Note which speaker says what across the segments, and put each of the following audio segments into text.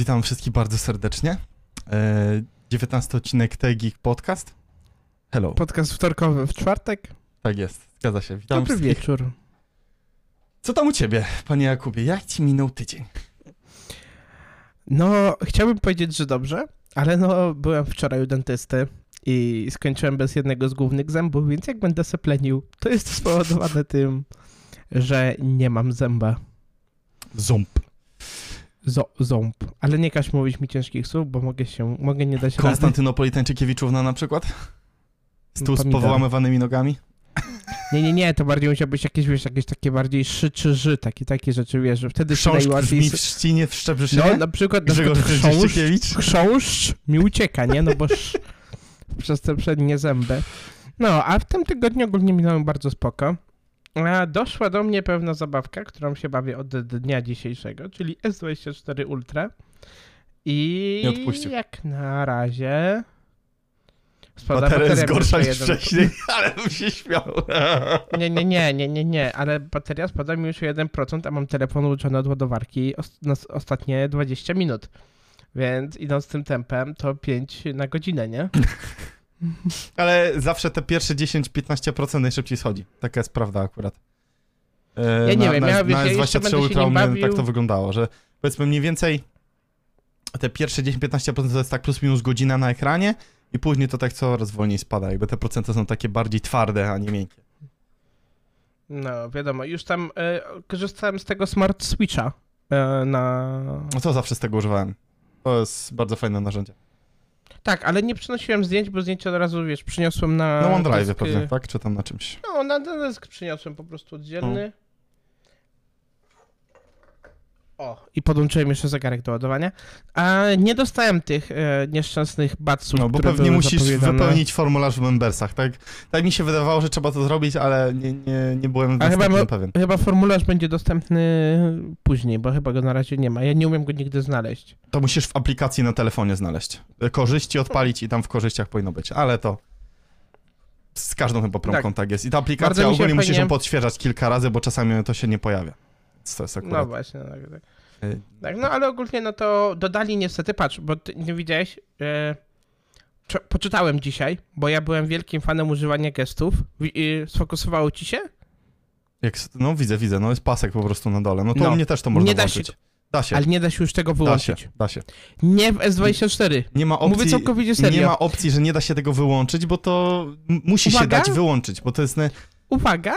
Speaker 1: Witam wszystkich bardzo serdecznie. E, 19 odcinek Tegik Podcast. Hello.
Speaker 2: Podcast wtorkowy w czwartek.
Speaker 1: Tak jest, zgadza się. Witam
Speaker 2: Dobry
Speaker 1: wszystkich.
Speaker 2: wieczór.
Speaker 1: Co tam u ciebie, panie Jakubie? Jak ci minął tydzień?
Speaker 2: No, chciałbym powiedzieć, że dobrze, ale no, byłem wczoraj u dentysty i skończyłem bez jednego z głównych zębów, więc jak będę se plenił, to jest spowodowane tym, że nie mam zęba.
Speaker 1: Ząb.
Speaker 2: Ząb. Ale nie każ mówić mi ciężkich słów, bo mogę się, mogę nie dać.
Speaker 1: Konstantynopolitańczykiewiczówna na przykład? Stół z powyłamywanymi nogami?
Speaker 2: Nie, nie, nie, to bardziej musiał być jakieś, wiesz, jakieś takie bardziej szy czy ży, takie, takie rzeczy, wiesz, że wtedy się
Speaker 1: Chrząszcz
Speaker 2: najłatwiej...
Speaker 1: brzmi w trzcinie, w Szczebrzeszynie?
Speaker 2: No, na przykład, na przykład chrząszcz, chrząszcz mi ucieka, nie? No bo sz, przez te przednie zęby. No, a w tym tygodniu ogólnie minąłem bardzo spoko. Doszła do mnie pewna zabawka, którą się bawię od dnia dzisiejszego, czyli S24 Ultra. I
Speaker 1: Nie odpuścił.
Speaker 2: jak na razie... Spada
Speaker 1: Bateria jest
Speaker 2: bateria
Speaker 1: gorsza
Speaker 2: minus
Speaker 1: niż wcześniej, ale bym się śmiał.
Speaker 2: Nie, nie, nie, nie, nie, nie, ale bateria spada mi już o 1%, a mam telefon uczony od ładowarki na ostatnie 20 minut. Więc idąc tym tempem, to 5 na godzinę, nie?
Speaker 1: Ale zawsze te pierwsze 10-15% najszybciej schodzi. Taka jest prawda akurat. E,
Speaker 2: Ja nie
Speaker 1: na,
Speaker 2: wiem,
Speaker 1: na,
Speaker 2: ja, wiesz,
Speaker 1: na
Speaker 2: jeszcze
Speaker 1: S23
Speaker 2: będę się
Speaker 1: Ultra u
Speaker 2: nim
Speaker 1: mnie
Speaker 2: bawił.
Speaker 1: tak to wyglądało, że powiedzmy mniej więcej te pierwsze 10-15% to jest tak plus minus godzina na ekranie i później to tak coraz wolniej spada, jakby te procenty są takie bardziej twarde, a nie miękkie.
Speaker 2: No, wiadomo, już tam e, korzystałem z tego Smart Switcha e, na...
Speaker 1: No to zawsze z tego używałem. To jest bardzo fajne narzędzie.
Speaker 2: Tak, ale nie przynosiłem zdjęć, bo zdjęcia od razu, wiesz, przyniosłem na...
Speaker 1: Na OneDrive
Speaker 2: dysk,
Speaker 1: pewnie, tak? Czy tam na czymś.
Speaker 2: No, na dysk przyniosłem po prostu oddzielny. O, i podłączyłem jeszcze zegarek do ładowania. A nie dostałem tych e, nieszczęsnych batsów,
Speaker 1: No bo pewnie musisz wypełnić formularz w Membersach, tak? Tak mi się wydawało, że trzeba to zrobić, ale nie, nie, nie byłem
Speaker 2: A chyba,
Speaker 1: pewien.
Speaker 2: chyba formularz będzie dostępny później, bo chyba go na razie nie ma. Ja nie umiem go nigdy znaleźć.
Speaker 1: To musisz w aplikacji na telefonie znaleźć. Korzyści odpalić i tam w korzyściach powinno być, ale to z każdą chyba promką tak,
Speaker 2: Tak.
Speaker 1: jest. I ta aplikacja ogólnie musisz ją podświeżać kilka razy, bo czasami to się nie pojawia. To jest
Speaker 2: No
Speaker 1: akurat...
Speaker 2: właśnie, tak, tak.
Speaker 1: y,
Speaker 2: tak. No ale ogólnie no to dodali niestety, patrz, bo ty nie widziałeś, e, poczytałem dzisiaj, bo ja byłem wielkim fanem używania gestów. Wi- y, sfokusowało ci się?
Speaker 1: Jak, no widzę, widzę, no jest pasek po prostu na dole. No to
Speaker 2: No.
Speaker 1: u mnie też to można
Speaker 2: Nie da
Speaker 1: włączyć.
Speaker 2: się-
Speaker 1: Da się,
Speaker 2: Ale nie da się już tego
Speaker 1: da się,
Speaker 2: wyłączyć.
Speaker 1: da się.
Speaker 2: Nie w S24.
Speaker 1: Nie ma opcji...
Speaker 2: Mówię całkowicie serio.
Speaker 1: Nie ma opcji, że nie da się tego wyłączyć, bo to musi się
Speaker 2: Uwaga.
Speaker 1: dać wyłączyć, bo to jest... Ne...
Speaker 2: Uwaga,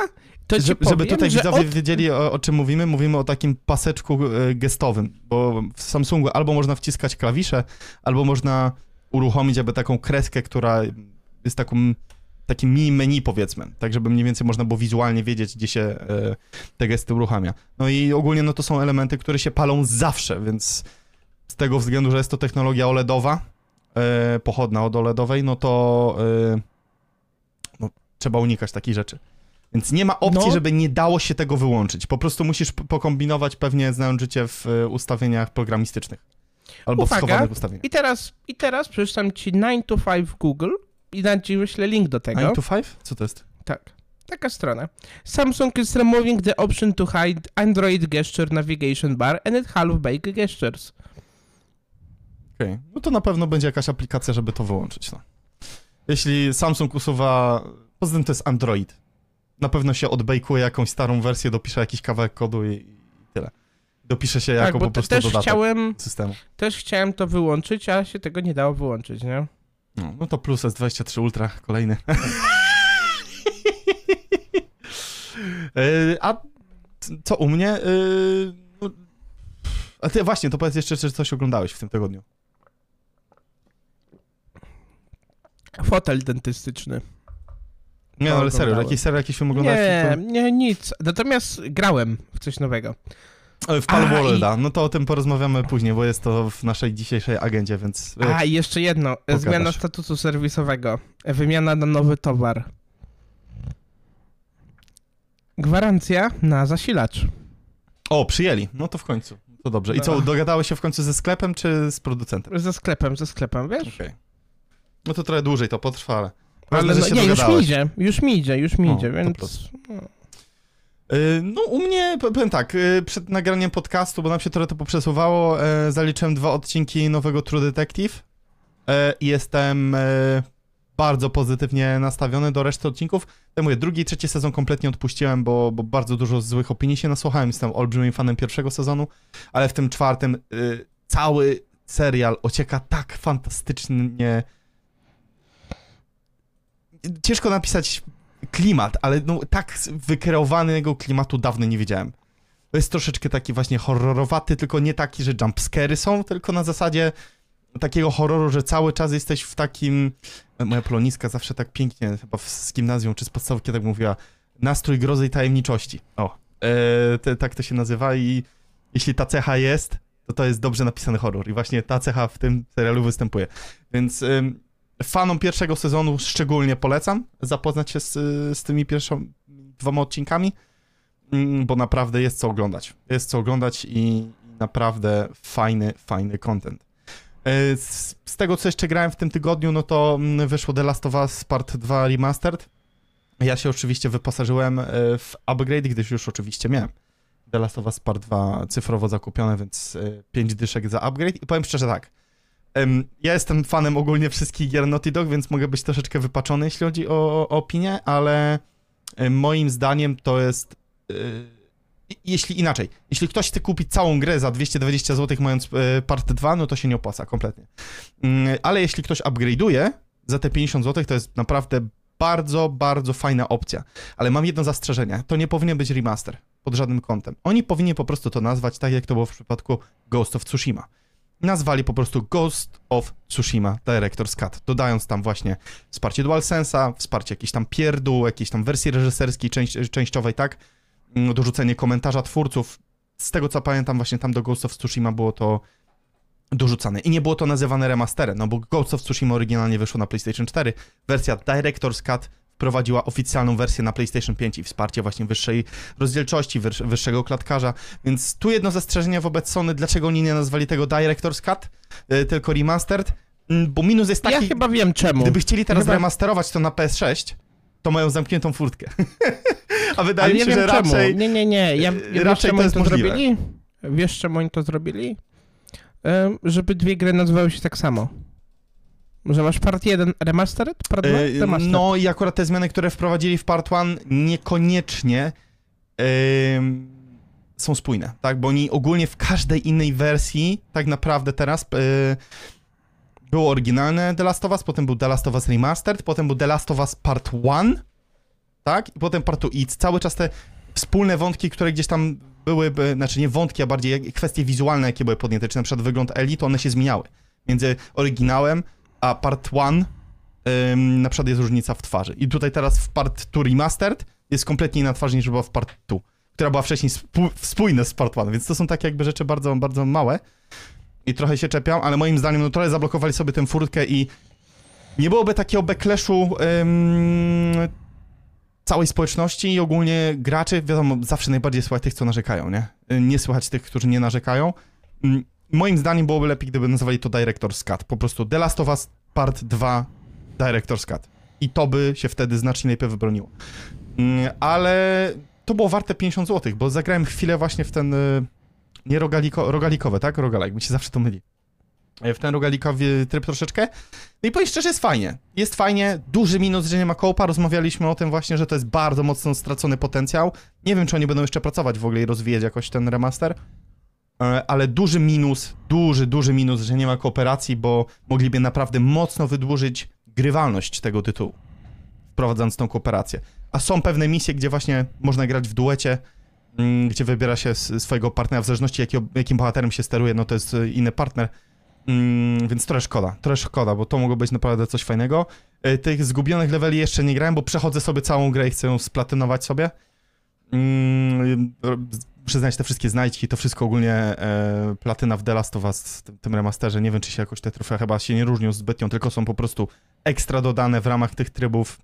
Speaker 2: to
Speaker 1: Żeby, żeby
Speaker 2: powiem,
Speaker 1: tutaj
Speaker 2: że
Speaker 1: widzowie
Speaker 2: od...
Speaker 1: wiedzieli o, o czym mówimy, mówimy o takim paseczku e, gestowym, bo w Samsungu albo można wciskać klawisze, albo można uruchomić jakby taką kreskę, która jest taką, takim mini menu powiedzmy, tak żeby mniej więcej można było wizualnie wiedzieć, gdzie się e, te gesty uruchamia. No i ogólnie no to są elementy, które się palą zawsze, więc z tego względu, że jest to technologia OLEDowa, e, pochodna od OLEDowej, no to no, trzeba unikać takich rzeczy. Więc nie ma opcji,
Speaker 2: No.
Speaker 1: żeby nie dało się tego wyłączyć. Po prostu musisz pokombinować pewnie znając życie w e, ustawieniach programistycznych. Albo
Speaker 2: Uwaga.
Speaker 1: w schowanych ustawieniach.
Speaker 2: I teraz, I teraz przeczytam ci 9 to 5 Google i dam ci wyślę link do tego.
Speaker 1: 9 to 5? Co to jest?
Speaker 2: Tak. Taka strona. Samsung is removing the option to hide Android gesture navigation bar and it half-baked gestures.
Speaker 1: Okej. No to na pewno będzie jakaś aplikacja, żeby to wyłączyć. No. Jeśli Samsung usuwa... Poza tym to jest Android. Na pewno się odbejkuje jakąś starą wersję, dopisze jakiś kawałek kodu i, i tyle. Dopisze się
Speaker 2: tak,
Speaker 1: jako po prostu
Speaker 2: też
Speaker 1: dodatek
Speaker 2: chciałem,
Speaker 1: systemu.
Speaker 2: też chciałem to wyłączyć, a się tego nie dało wyłączyć, nie?
Speaker 1: No, no to plus S23 Ultra, kolejny. E, A co u mnie? E, no, A ty właśnie, to powiedz jeszcze, czy coś oglądałeś w tym tygodniu.
Speaker 2: Fotel dentystyczny.
Speaker 1: Nie, no, ale serio, jakiś serial, jakiś film oglądałeś?
Speaker 2: Nie,
Speaker 1: To-
Speaker 2: nie, nic. Natomiast grałem w coś nowego.
Speaker 1: E, W Palm
Speaker 2: A,
Speaker 1: Worlda. No to o tym porozmawiamy później, bo jest to w naszej dzisiejszej agendzie, więc...
Speaker 2: A, i jeszcze jedno.
Speaker 1: Pogadasz.
Speaker 2: Zmiana statusu serwisowego. Wymiana na nowy towar. Gwarancja na zasilacz.
Speaker 1: O, przyjęli. No to w końcu. To dobrze. I co, dogadałeś się w końcu ze sklepem, czy z producentem?
Speaker 2: Ze sklepem, ze sklepem, wiesz?
Speaker 1: Okej. No to trochę dłużej to potrwa, ale...
Speaker 2: Ale no, nie, już mi idzie, już mi idzie, już mi
Speaker 1: O,
Speaker 2: idzie,
Speaker 1: to
Speaker 2: więc... no.
Speaker 1: Y, No u mnie, powiem tak, y, przed nagraniem podcastu, bo nam się trochę to poprzesuwało, e, zaliczyłem dwa odcinki nowego True Detective i jestem bardzo pozytywnie nastawiony do reszty odcinków. Tak mówię, drugi i trzeci sezon kompletnie odpuściłem, bo, bo bardzo dużo złych opinii się nasłuchałem, jestem olbrzymim fanem pierwszego sezonu, ale w tym czwartym y, cały serial ocieka tak fantastycznie. Ciężko napisać klimat, ale no, tak wykreowanego klimatu dawno nie widziałem. To jest troszeczkę taki właśnie horrorowaty, tylko nie taki, że jumpscary są, tylko na zasadzie takiego horroru, że cały czas jesteś w takim... Moja poloniska zawsze tak pięknie, chyba z gimnazjum czy z podstawki tak mówiła, nastrój grozy i tajemniczości. O, e, te, tak to się nazywa i jeśli ta cecha jest, to to jest dobrze napisany horror i właśnie ta cecha w tym serialu występuje. Więc fanom pierwszego sezonu szczególnie polecam zapoznać się z, z tymi pierwszymi dwoma odcinkami, mm, bo naprawdę jest co oglądać. Jest co oglądać i, naprawdę fajny, fajny content. E, Z, z tego, co jeszcze grałem w tym tygodniu, no to mm, wyszło The Last of Us Part 2 Remastered. Ja się oczywiście wyposażyłem e, w upgrade, gdyż już oczywiście miałem The Last of Us Part 2 cyfrowo zakupione, więc 5 dyszek za upgrade. I powiem szczerze tak, ja jestem fanem ogólnie wszystkich gier Naughty Dog, więc mogę być troszeczkę wypaczony, jeśli chodzi o, o opinię, ale moim zdaniem to jest... e, jeśli inaczej, jeśli ktoś chce kupić całą grę za 220 zł mając e, part 2, no to się nie opłaca kompletnie. Mm, Ale jeśli ktoś upgrade'uje za te 50 zł, to jest naprawdę bardzo, bardzo fajna opcja. Ale mam jedno zastrzeżenie, to nie powinien być remaster pod żadnym kątem. Oni powinni po prostu to nazwać tak, jak to było w przypadku Ghost of Tsushima. Nazwali po prostu Ghost of Tsushima Director's Cut, dodając tam właśnie wsparcie DualSense'a, wsparcie jakiejś tam pierdół, jakiejś tam wersji reżyserskiej część, częściowej, tak? Mm, Dorzucenie komentarza twórców. Z tego co pamiętam, właśnie tam do Ghost of Tsushima było to dorzucane. I nie było to nazywane remasterem, no bo Ghost of Tsushima oryginalnie wyszło na PlayStation 4. Wersja Director's Cut wprowadziła oficjalną wersję na PlayStation 5 i wsparcie właśnie wyższej rozdzielczości, wyż- wyższego klatkarza. Więc tu jedno zastrzeżenie wobec Sony, dlaczego oni nie nazwali tego Director's Cut, y, tylko Remastered, Mm, bo minus jest taki,
Speaker 2: ja chyba wiem czemu.
Speaker 1: gdyby chcieli teraz
Speaker 2: Chyba-
Speaker 1: remasterować to na PS6, to mają zamkniętą furtkę. A wydaje
Speaker 2: Ale
Speaker 1: mi
Speaker 2: nie
Speaker 1: się,
Speaker 2: wiem
Speaker 1: że
Speaker 2: czemu.
Speaker 1: raczej...
Speaker 2: Nie, nie, nie. Ja,
Speaker 1: e,
Speaker 2: wiesz,
Speaker 1: raczej
Speaker 2: czemu
Speaker 1: to jest
Speaker 2: to
Speaker 1: możliwe.
Speaker 2: zrobili? Wiesz, czemu oni to zrobili? Żeby dwie gry nazywały się tak samo. Że masz part 1 remastered, part 2
Speaker 1: E,
Speaker 2: remastered.
Speaker 1: No i akurat te zmiany, które wprowadzili w Part 1 niekoniecznie są spójne, tak? Bo oni ogólnie w każdej innej wersji tak naprawdę teraz e, było oryginalne The Last of Us, potem był The Last of Us Remastered, potem był The Last of Us Part 1, tak? I potem Part 2 i całe czas te wspólne wątki, które gdzieś tam były, by- znaczy nie wątki, a bardziej kwestie wizualne, jakie były podjęte, czy na przykład wygląd Eli, to one się zmieniały. Między oryginałem a Part 1 ym, na przykład jest różnica w twarzy. I tutaj teraz w Part 2 Remastered jest kompletnie inna twarz niż była w Part 2, która była wcześniej spó- spójna z Part 1, więc to są takie jakby rzeczy bardzo, bardzo małe i trochę się czepiam, ale moim zdaniem no trochę zablokowali sobie tę furtkę i nie byłoby takiego backlashu całej społeczności i ogólnie graczy, wiadomo, zawsze najbardziej słychać tych, co narzekają, nie? Nie słychać tych, którzy nie narzekają. Moim zdaniem byłoby lepiej, gdyby nazwali to Director's Cut. Po prostu The Last of Us Part 2 Director's Cut. I to by się wtedy znacznie lepiej wybroniło. Mm, Ale to było warte 50 zł, bo zagrałem chwilę właśnie w ten... y, Nie rogaliko, rogalikowe, tak? Rogalike, mi się zawsze to myli. E, W ten rogalikowy tryb troszeczkę. No i powiem szczerze, jest fajnie. Jest fajnie, duży minus, że nie ma kołpa. Rozmawialiśmy o tym właśnie, że to jest bardzo mocno stracony potencjał. Nie wiem, czy oni będą jeszcze pracować w ogóle i rozwijać jakoś ten remaster. E, Ale duży minus, duży, duży minus, że nie ma kooperacji, bo mogliby naprawdę mocno wydłużyć grywalność tego tytułu, wprowadzając tą kooperację. A są pewne misje, gdzie właśnie można grać w duecie, mm, gdzie wybiera się swojego partnera, w zależności jakim bohaterem się steruje, no to jest e, inny partner. Mm, więc trochę szkoda, trochę szkoda, bo to mogło być naprawdę coś fajnego. E, Tych zgubionych leveli jeszcze nie grałem, bo przechodzę sobie całą grę i chcę ją splatynować sobie. Przyznać te wszystkie znajdźki, to wszystko ogólnie e, platyna w The Last of Us, tym, remasterze, nie wiem czy się jakoś te trofea chyba się nie różnią zbytnio, tylko są po prostu ekstra dodane w ramach tych trybów.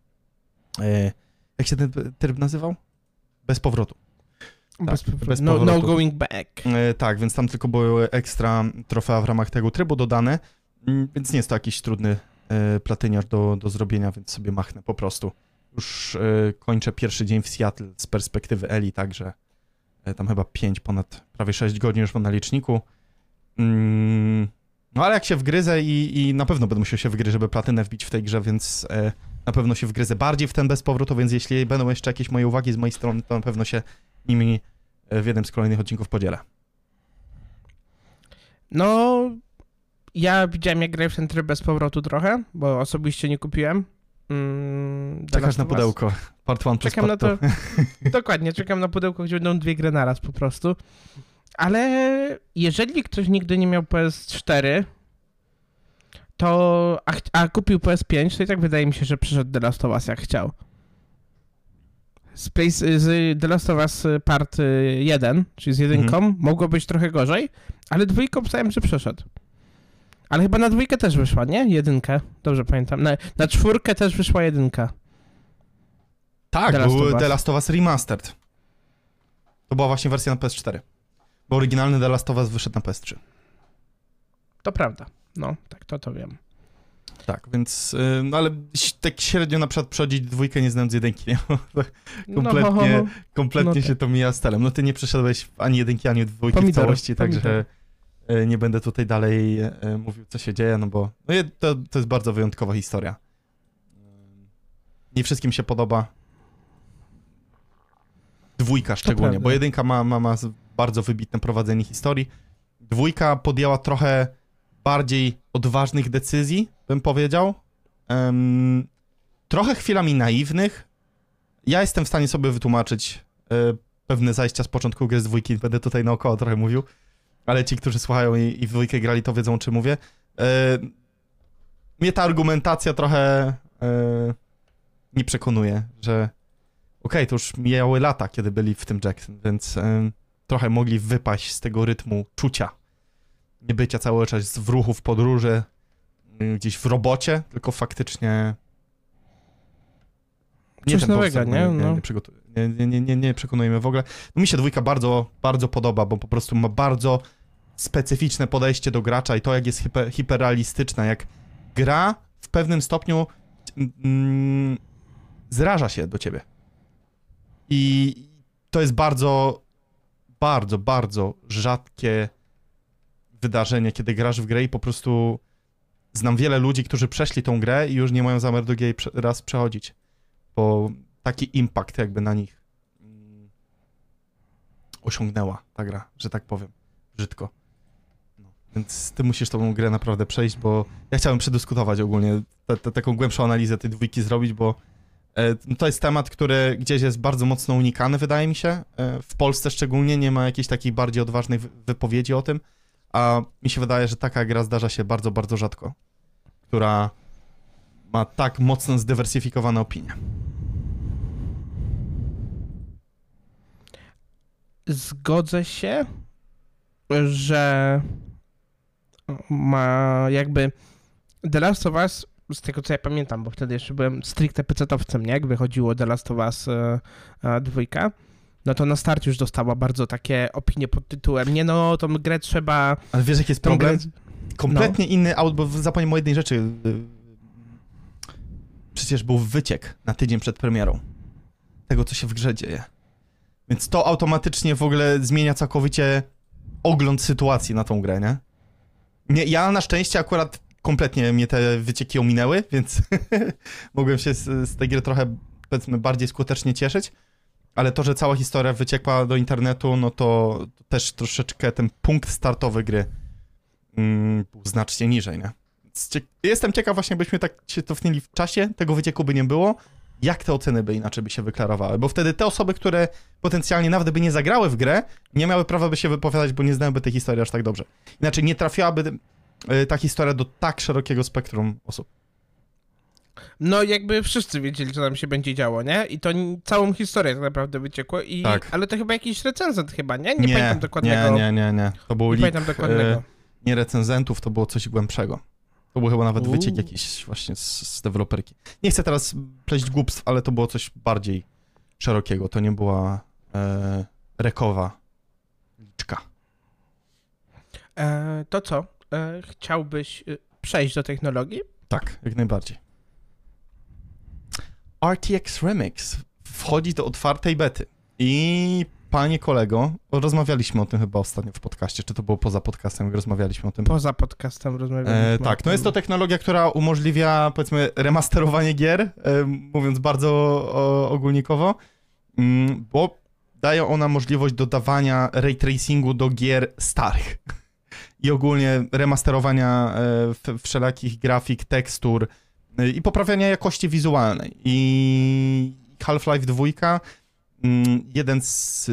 Speaker 1: E, jak się ten tryb nazywał? Bez powrotu.
Speaker 2: bez,
Speaker 1: tak, bez
Speaker 2: no, no going back.
Speaker 1: E, tak, więc tam tylko były ekstra trofea w ramach tego trybu dodane, mm, więc nie jest to jakiś trudny e, platyniarz do, do zrobienia, więc sobie machnę po prostu. już e, kończę pierwszy dzień w Seattle z perspektywy Eli, także tam chyba 5, ponad prawie 6 godzin już mam na liczniku. Mm, no ale jak się wgryzę i, i na pewno będę musiał się wgryźć, żeby platynę wbić w tej grze, więc e, na pewno się wgryzę bardziej w ten bez powrotu, więc jeśli będą jeszcze jakieś moje uwagi z mojej strony, to na pewno się nimi e, w jednym z kolejnych odcinków podzielę.
Speaker 2: No, ja widziałem jak grałem w ten tryb bez powrotu trochę, bo osobiście nie kupiłem. Mm,
Speaker 1: Czekasz na pudełko. Part 1 plus
Speaker 2: Czekam na
Speaker 1: part
Speaker 2: to.
Speaker 1: 2.
Speaker 2: Dokładnie, czekam na pudełko, gdzie będą dwie gry naraz po prostu. Ale jeżeli ktoś nigdy nie miał PS4, to a, a kupił PS5, to i tak wydaje mi się, że przyszedł The Last of Us jak chciał. Z, Place, z The Last of Us Part 1, czyli z jedynką,
Speaker 1: Mhm.
Speaker 2: mogło być trochę gorzej, ale dwójką pisałem, że przeszedł. Ale chyba na dwójkę też wyszła, nie? Jedynkę, dobrze pamiętam. Na, na czwórkę też wyszła jedynka.
Speaker 1: Tak,
Speaker 2: The
Speaker 1: był. The Last of Us Remastered. To była właśnie wersja na PS4. Bo oryginalny The Last of Us wyszedł na PS3.
Speaker 2: To prawda. No, tak, to to wiem.
Speaker 1: Tak, więc, no ale tak średnio na przykład przechodzić dwójkę nie znając jedynki, nie? Kompletnie-
Speaker 2: No,
Speaker 1: Kompletnie
Speaker 2: No
Speaker 1: się
Speaker 2: tak.
Speaker 1: to mija stylem. No ty nie przeszedłeś ani jedynki, ani dwójki w całości, także nie będę tutaj dalej y, mówił, co się dzieje, no bo no, to, to jest bardzo wyjątkowa historia. Y, Nie wszystkim się podoba. Dwójka szczególnie, bo jedynka ma, ma, ma bardzo wybitne prowadzenie historii. Dwójka podjęła trochę bardziej odważnych decyzji, bym powiedział. Em, trochę chwilami naiwnych. Ja jestem w stanie sobie wytłumaczyć e, pewne zajścia z początku gry z dwójki, będę tutaj naokoło trochę mówił, ale ci, którzy słuchają i, i w dwójkę grali, to wiedzą, o czym mówię. E, mnie ta argumentacja trochę e, nie przekonuje, że okej, to już mijały lata, kiedy byli w tym Jackson, więc em, trochę mogli wypaść z tego rytmu czucia. Nie bycia cały czas w ruchu, w podróży, y, gdzieś w robocie, tylko faktycznie...
Speaker 2: Coś
Speaker 1: ten
Speaker 2: nowego, nie?
Speaker 1: Nie,
Speaker 2: No.
Speaker 1: nie, nie, nie, nie, nie, nie przekonujemy w ogóle. No mi się dwójka bardzo, bardzo podoba, bo po prostu ma bardzo specyficzne podejście do gracza i to, jak jest hiper, hiperrealistyczna, jak gra w pewnym stopniu mm, zraża się do ciebie. I to jest bardzo, bardzo, bardzo rzadkie wydarzenie, kiedy grasz w grę i po prostu znam wiele ludzi, którzy przeszli tą grę i już nie mają zamiaru drugiej raz przechodzić, bo taki impact jakby na nich mm, osiągnęła ta gra, że tak powiem, brzydko. No, więc ty musisz tą grę naprawdę przejść, bo ja chciałem przedyskutować ogólnie, te, te, taką głębszą analizę tej dwójki zrobić, bo e, to jest temat, który gdzieś jest bardzo mocno unikany, wydaje mi się. E, W Polsce szczególnie nie ma jakichś takich bardziej odważnych wy- wypowiedzi o tym, a mi się wydaje, że taka gra zdarza się bardzo, bardzo rzadko, która ma tak mocno zdywersyfikowane opinie.
Speaker 2: Zgodzę się, że ma jakby The Last of Us, z tego co ja pamiętam, bo wtedy jeszcze byłem stricte pecetowcem, nie? Jak wychodziło The Last of Us e, e, dwójka, no to na start już dostała bardzo takie opinie pod tytułem nie no, tą grę trzeba...
Speaker 1: Ale wiesz, jaki jest problem?
Speaker 2: grę,
Speaker 1: Kompletnie inny aut, bo zapomniałem o jednej rzeczy. Przecież był wyciek na tydzień przed premierą tego, co się w grze dzieje. Więc to automatycznie w ogóle zmienia całkowicie ogląd sytuacji na tą grę, nie? Nie ja na szczęście akurat kompletnie mnie te wycieki ominęły, więc mogłem się z, z tej gry trochę, powiedzmy, bardziej skutecznie cieszyć. Ale to, że cała historia wyciekła do internetu, no to, też troszeczkę ten punkt startowy gry mm, był znacznie niżej, nie? Jestem ciekaw właśnie, byśmy tak się cofnęli w czasie, tego wycieku by nie było, jak te oceny by inaczej by się wyklarowały, bo wtedy te osoby, które potencjalnie nawet by nie zagrały w grę, nie miały prawa by się wypowiadać, bo nie znałyby tej historii aż tak dobrze. Inaczej nie trafiłaby y, ta historia do tak szerokiego spektrum osób.
Speaker 2: No jakby wszyscy wiedzieli, co tam się będzie działo, nie? I to całą historię tak naprawdę wyciekło i...
Speaker 1: Tak.
Speaker 2: Ale to chyba jakiś recenzent chyba, nie? Nie, pamiętam dokładnego.
Speaker 1: Nie, nie, nie, nie. To był
Speaker 2: nie
Speaker 1: leak,
Speaker 2: pamiętam dokładnego.
Speaker 1: y, nie recenzentów, to było coś głębszego. To był chyba nawet
Speaker 2: Uuu.
Speaker 1: wyciek jakiś właśnie z, z deweloperki. Nie chcę teraz pleść głupstw, ale to było coś bardziej szerokiego. To nie była e, rekowa liczka.
Speaker 2: E, to co? E, chciałbyś e, przejść do technologii?
Speaker 1: Tak, jak najbardziej. RTX Remix wchodzi do otwartej bety. I panie kolego, rozmawialiśmy o tym chyba ostatnio w podcaście, czy to było poza podcastem, rozmawialiśmy o tym.
Speaker 2: Poza podcastem rozmawialiśmy.
Speaker 1: E, tak, no jest to technologia, która umożliwia, powiedzmy, remasterowanie gier, e, mówiąc bardzo o, ogólnikowo, mm, bo daje ona możliwość dodawania ray tracingu do gier starych i ogólnie remasterowania e, wszelakich grafik, tekstur e, i poprawiania jakości wizualnej. I Half-Life 2, mm, jeden z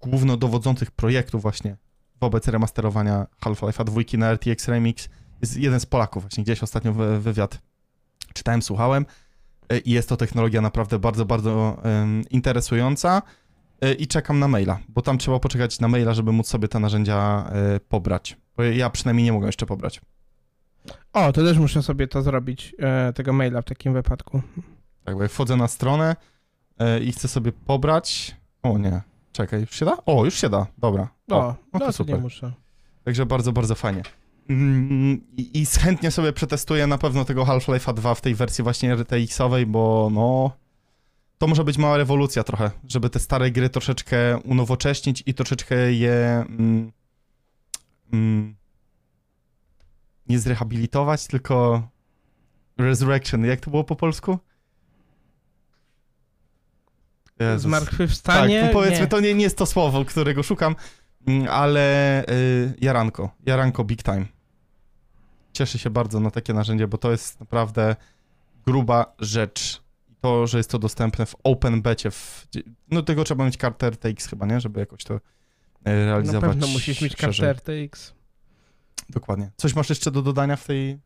Speaker 1: głównodowodzących projektów właśnie wobec remasterowania Half-Life'a 2 na RTX Remix, jest jeden z Polaków właśnie, gdzieś ostatnio wy- wywiad czytałem, słuchałem e, i jest to technologia naprawdę bardzo, bardzo em, interesująca e, i czekam na maila, bo tam trzeba poczekać na maila, żeby móc sobie te narzędzia e, pobrać. Bo ja przynajmniej nie mogę jeszcze pobrać.
Speaker 2: O, to też muszę sobie to zrobić, e, tego maila w takim wypadku.
Speaker 1: Tak, bo jak wchodzę na stronę i chcę sobie pobrać... O nie, czekaj, już się da? O, już się da, dobra.
Speaker 2: O,
Speaker 1: no
Speaker 2: no
Speaker 1: to
Speaker 2: to
Speaker 1: super.
Speaker 2: muszę.
Speaker 1: Także bardzo, bardzo fajnie. Mm, I, I chętnie sobie przetestuję na pewno tego Half-Life'a 2 w tej wersji właśnie RTX-owej, bo no... To może być mała rewolucja trochę, żeby te stare gry troszeczkę unowocześnić i troszeczkę je... Mm, mm, nie zrehabilitować, tylko... Resurrection, jak to było po polsku? Jezus.
Speaker 2: Zmartwychwstanie?
Speaker 1: Tak, to powiedzmy,
Speaker 2: nie.
Speaker 1: to nie, nie jest to słowo, którego szukam, mm, ale y, jaranko, jaranko big time. Cieszę się bardzo na takie narzędzie, bo to jest naprawdę gruba rzecz. To, że jest to dostępne w open becie, w, no tego trzeba mieć kartę RTX chyba, nie? Żeby jakoś to y,
Speaker 2: Na
Speaker 1: realizować
Speaker 2: pewno musisz mieć
Speaker 1: szerzej.
Speaker 2: kartę RTX.
Speaker 1: Dokładnie. Coś masz jeszcze do dodania w tej...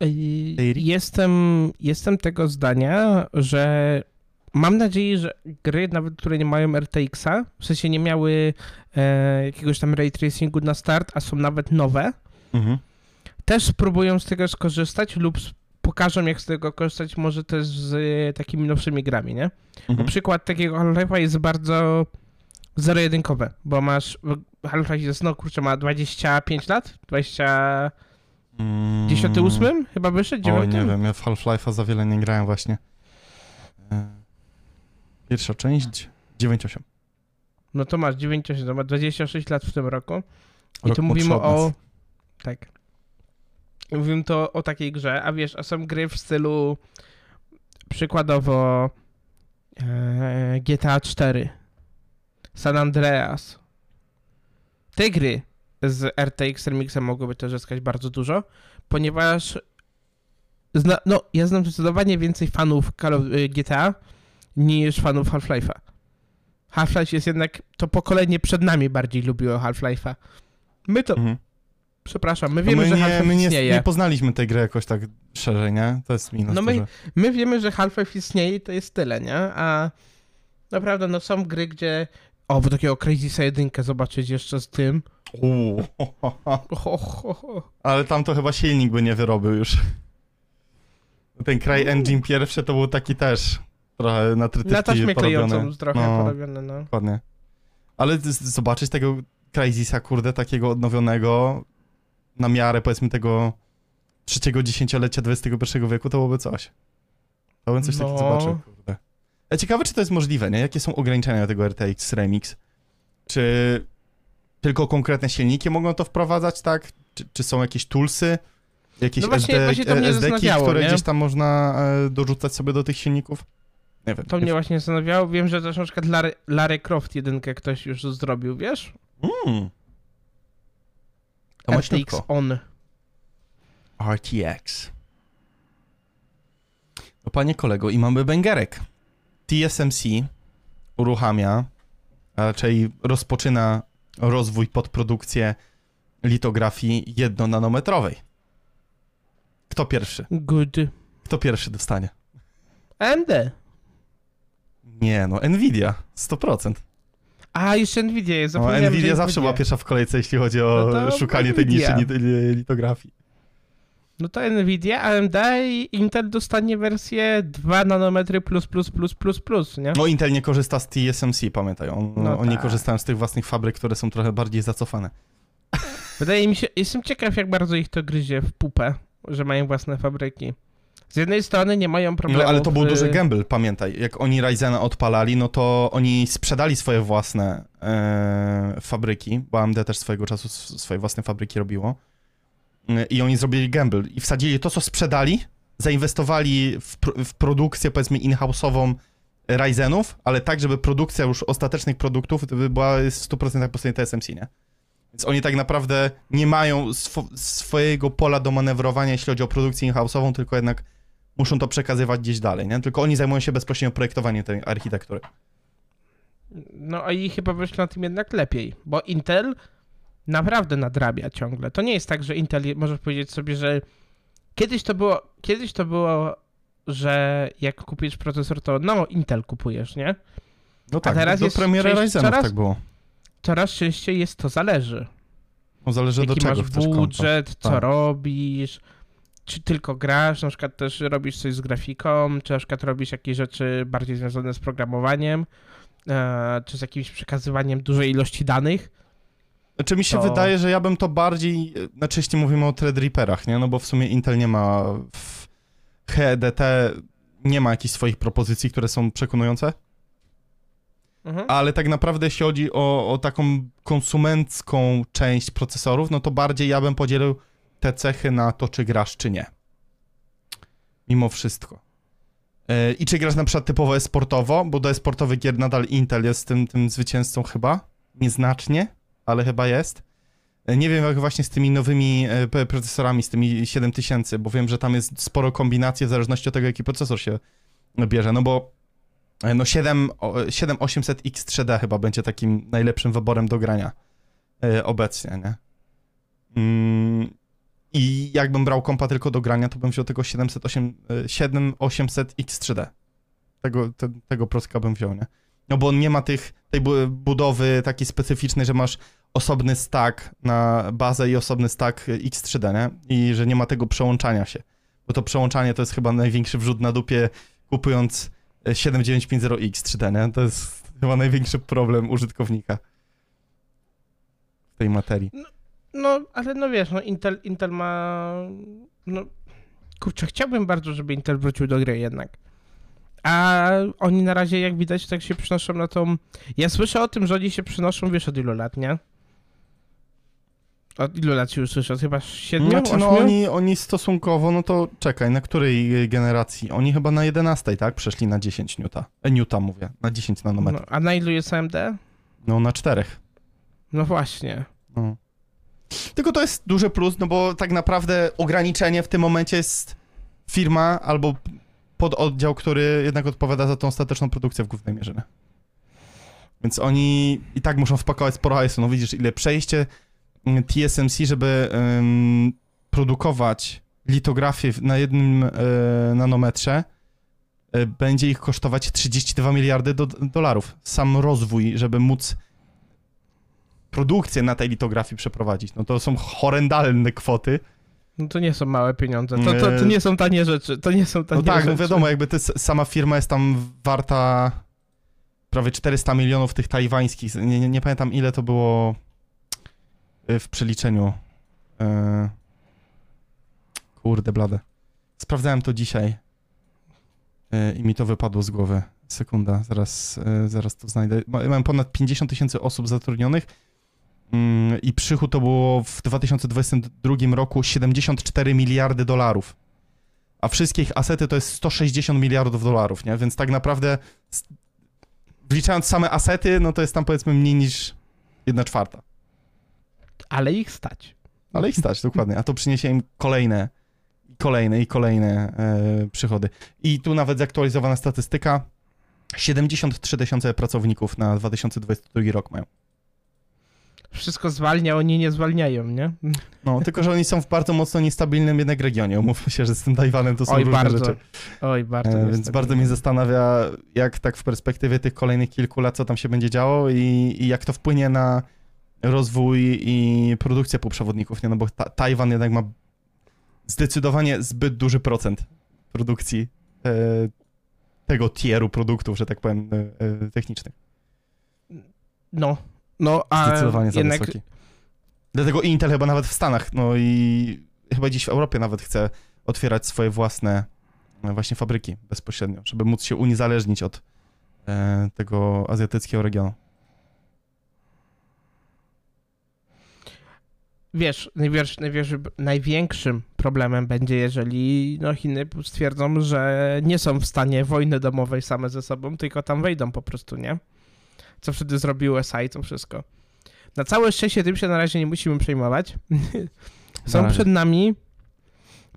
Speaker 2: Ej,
Speaker 1: Tej-
Speaker 2: Jestem, jestem tego zdania, że mam nadzieję, że gry, nawet które nie mają RTX-a, w sensie nie miały e, jakiegoś tam ray tracingu na start, a są nawet nowe,
Speaker 1: Mhm.
Speaker 2: też spróbują z tego skorzystać lub pokażą, jak z tego korzystać, może też z e, takimi nowszymi grami, nie? Bo
Speaker 1: Mhm.
Speaker 2: przykład takiego Half-Life'a jest bardzo zero-jedynkowe, bo masz, Half-Life jest, no kurczę, ma 25 lat, 20...
Speaker 1: Mm.
Speaker 2: 98 chyba wyszedł?
Speaker 1: O,
Speaker 2: 9?
Speaker 1: nie wiem, ja w Half-Life'a za wiele nie grałem właśnie. Pierwsza część, 9.8.
Speaker 2: No to masz 98, to ma 26 lat w tym roku. I
Speaker 1: Rok
Speaker 2: tu mówimy o. Tak. Mówimy to o takiej grze, a wiesz, a są gry w stylu przykładowo e, GTA 4, San Andreas. Te gry z RTX Remixem mogłyby też zyskać bardzo dużo, ponieważ zna, no, ja znam zdecydowanie więcej fanów Call of, GTA niż fanów Half-Life'a. Half-Life jest jednak, to pokolenie przed nami bardziej lubiło Half-Life'a. My to,
Speaker 1: Mhm.
Speaker 2: przepraszam, my
Speaker 1: No
Speaker 2: wiemy,
Speaker 1: my
Speaker 2: że
Speaker 1: nie,
Speaker 2: Half-Life
Speaker 1: my nie,
Speaker 2: istnieje.
Speaker 1: nie poznaliśmy tej gry jakoś tak szerzej, nie? To jest minus
Speaker 2: No my-. My wiemy, że Half-Life istnieje i to jest tyle, nie? A naprawdę, no są gry, gdzie... O, bo takiego Crazysa 1 zobaczyć jeszcze z tym.
Speaker 1: Uuu. Ale tam to chyba silnik by nie wyrobił już. Ten CryEngine pierwszy to był taki też trochę na trytytki
Speaker 2: Na
Speaker 1: porobiony.
Speaker 2: klejącą trochę
Speaker 1: No.
Speaker 2: porobione, no.
Speaker 1: Dokładnie. Ale zobaczyć tego Crazysa, kurde, takiego odnowionego na miarę, powiedzmy, tego trzeciego dziesięciolecia XXI wieku, to byłoby coś. To bym coś takiego
Speaker 2: No.
Speaker 1: zobaczył, kurde. A ciekawe, czy to jest możliwe, nie? Jakie są ograniczenia tego RTX Remix? Czy tylko konkretne silniki mogą to wprowadzać, tak? Czy, czy są jakieś toolsy? Jakieś
Speaker 2: No właśnie-
Speaker 1: SD,
Speaker 2: właśnie to mnie
Speaker 1: SD-ki,
Speaker 2: zastanawiało,
Speaker 1: które
Speaker 2: nie?
Speaker 1: gdzieś tam można e, dorzucać sobie do tych silników? Nie wiem.
Speaker 2: To mnie właśnie zastanawiało. Wiem, że też na przykład Larry, Larry Croft jedynkę ktoś już zrobił, wiesz?
Speaker 1: Mm. To
Speaker 2: RTX. On.
Speaker 1: RTX. No panie kolego, i mamy bęgerek. TSMC uruchamia, a raczej rozpoczyna rozwój podprodukcję litografii jednonanometrowej. Kto pierwszy?
Speaker 2: Good.
Speaker 1: Kto pierwszy dostanie?
Speaker 2: AMD.
Speaker 1: Nie, no Nvidia, 100%.
Speaker 2: A, jeszcze Nvidia jest.
Speaker 1: No, Nvidia zawsze była pierwsza w kolejce, jeśli chodzi o
Speaker 2: No
Speaker 1: szukanie tej
Speaker 2: Nvidia.
Speaker 1: niszy li- litografii.
Speaker 2: No to Nvidia, AMD i Intel dostanie wersję 2 nanometry plus plus plus plus plus, nie?
Speaker 1: No Intel nie korzysta z TSMC, pamiętaj. On,
Speaker 2: No
Speaker 1: oni
Speaker 2: tak.
Speaker 1: korzystają z tych własnych fabryk, które są trochę bardziej zacofane.
Speaker 2: Wydaje mi się, jestem ciekaw jak bardzo ich to gryzie w pupę, że mają własne fabryki. Z jednej strony nie mają problemu.
Speaker 1: No ale to był duży gamble, pamiętaj. Jak oni Ryzena odpalali, no to oni sprzedali swoje własne e, fabryki, bo AMD też swojego czasu swoje własne fabryki robiło. E, I oni zrobili gamble i wsadzili to, co sprzedali, zainwestowali w, w produkcję, powiedzmy, in-house'ową Ryzenów, ale tak, żeby produkcja już ostatecznych produktów była w 100% po stronie TSMC, nie? Więc oni tak naprawdę nie mają swo- swojego pola do manewrowania, jeśli chodzi o produkcję in-house'ową, tylko jednak muszą to przekazywać gdzieś dalej, nie? Tylko oni zajmują się bezpośrednio projektowaniem tej architektury.
Speaker 2: No a i chyba wyszło na tym jednak lepiej, bo Intel naprawdę nadrabia ciągle. To nie jest tak, że Intel, możesz powiedzieć sobie, że kiedyś to było, kiedyś to było, że jak kupisz procesor, to no Intel kupujesz, nie?
Speaker 1: No tak,
Speaker 2: teraz
Speaker 1: do
Speaker 2: jest
Speaker 1: premiery Ryzenów tak było.
Speaker 2: Coraz częściej jest to zależy.
Speaker 1: No zależy do
Speaker 2: Jaki
Speaker 1: czego
Speaker 2: masz budżet, co
Speaker 1: Tak.
Speaker 2: robisz, czy tylko grasz, na przykład też robisz coś z grafiką, czy na przykład robisz jakieś rzeczy bardziej związane z programowaniem, e, czy z jakimś przekazywaniem dużej ilości danych.
Speaker 1: Znaczy mi się
Speaker 2: to-
Speaker 1: wydaje, że ja bym to bardziej, znaczy jeśli mówimy o Threadripperach, nie? No bo w sumie Intel nie ma w HEDT nie ma jakichś swoich propozycji, które są przekonujące,
Speaker 2: Mhm.
Speaker 1: ale tak naprawdę jeśli chodzi o, o taką konsumencką część procesorów, no to bardziej ja bym podzielił te cechy na to, czy grasz, czy nie. Mimo wszystko. E, I czy grasz na przykład typowo esportowo, bo do esportowych gier nadal Intel jest tym, tym zwycięzcą chyba, nieznacznie, ale chyba jest. E, Nie wiem jak właśnie z tymi nowymi e, procesorami, z tymi 7000, bo wiem, że tam jest sporo kombinacji w zależności od tego, jaki procesor się bierze, no bo no 7, o, 7800X3D chyba będzie takim najlepszym wyborem do grania obecnie, nie? I jakbym brał kompa tylko do grania, to bym wziął tego 708, e, 7800X3D. Tego, te, tego proska bym wziął, nie? No bo on nie ma tych, tej bu- budowy takiej specyficznej, że masz osobny stack na bazę i osobny stack X3D, nie? I że nie ma tego przełączania się. Bo to przełączanie to jest chyba największy wrzut na dupie kupując e, 7950X 3D, nie? To jest chyba największy problem użytkownika w tej materii.
Speaker 2: No, ale no wiesz, no Intel, Intel ma... No, kurczę, chciałbym bardzo, żeby Intel wrócił do gry jednak. A oni na razie, jak widać, tak się przynoszą na tą... Ja słyszę o tym, że oni się przynoszą, wiesz, od ilu lat, nie? Od ilu lat się już słyszę? Od chyba siedmiu,
Speaker 1: Znaczy, no oni, oni stosunkowo, no to czekaj, na której generacji? Oni chyba na 11, tak? Przeszli na 10 newta. E, newta mówię, na 10
Speaker 2: No,
Speaker 1: nanometrów.
Speaker 2: a na ilu jest AMD?
Speaker 1: No, na czterech.
Speaker 2: No właśnie.
Speaker 1: No. Tylko to jest duży plus, no bo tak naprawdę ograniczenie w tym momencie jest firma albo pododdział, który jednak odpowiada za tą ostateczną produkcję w głównej mierze. Więc oni i tak muszą wpakować sporo hajsu. No widzisz, ile przejście mm, TSMC, żeby ym, produkować litografię na jednym e, nanometrze, e, będzie ich kosztować 32 miliardy do, dolarów. Sam rozwój, żeby móc produkcję na tej litografii przeprowadzić. No to są horrendalne kwoty.
Speaker 2: No to nie są małe pieniądze. To, to, to
Speaker 1: Nie.
Speaker 2: są tanie rzeczy. To nie są tanie
Speaker 1: No tak,
Speaker 2: rzeczy.
Speaker 1: no wiadomo, jakby s- sama firma jest tam warta prawie 400 milionów tych tajwańskich. Nie, nie, nie pamiętam ile to było y, w przeliczeniu. E, Kurde blade. Sprawdzałem to dzisiaj e, i mi to wypadło z głowy. Sekunda, zaraz, e, zaraz to znajdę. Ma- Mam ponad 50 tysięcy osób zatrudnionych i przychód to było w 2022 roku 74 miliardy dolarów. A wszystkie ich asety to jest 160 miliardów dolarów, nie? Więc tak naprawdę wliczając same asety, no to jest tam powiedzmy mniej niż 1 czwarta.
Speaker 2: Ale ich stać.
Speaker 1: Ale ich stać, dokładnie. A to przyniesie im kolejne, kolejne i kolejne e, przychody. I tu nawet zaktualizowana statystyka. 73 tysiące pracowników na 2022 rok mają.
Speaker 2: Wszystko zwalnia, oni nie zwalniają, nie?
Speaker 1: No, tylko że oni są w bardzo mocno niestabilnym jednak regionie. Umówmy się, że z tym Tajwanem to są
Speaker 2: Oj,
Speaker 1: różne
Speaker 2: bardzo.
Speaker 1: rzeczy.
Speaker 2: Oj, bardzo.
Speaker 1: E, więc bardzo mnie zastanawia, jak tak w perspektywie tych kolejnych kilku lat, co tam się będzie działo i, i jak to wpłynie na rozwój i produkcję półprzewodników, nie? No bo ta, Tajwan jednak ma zdecydowanie zbyt duży procent produkcji e, tego tieru produktów, że tak powiem, e, technicznych.
Speaker 2: No, no, a
Speaker 1: Zdecydowanie za
Speaker 2: jednak
Speaker 1: wysoki. Dlatego Intel chyba nawet w Stanach, no i chyba dziś w Europie nawet chce otwierać swoje własne e, właśnie fabryki bezpośrednio, żeby móc się uniezależnić od e, tego azjatyckiego regionu.
Speaker 2: Wiesz, największy, największy, największym problemem będzie, jeżeli no, Chiny stwierdzą, że nie są w stanie wojny domowej same ze sobą, tylko tam wejdą po prostu, nie? Co wtedy zrobił USA i to wszystko. Na całe szczęście tym się na razie nie musimy przejmować. Są przed nami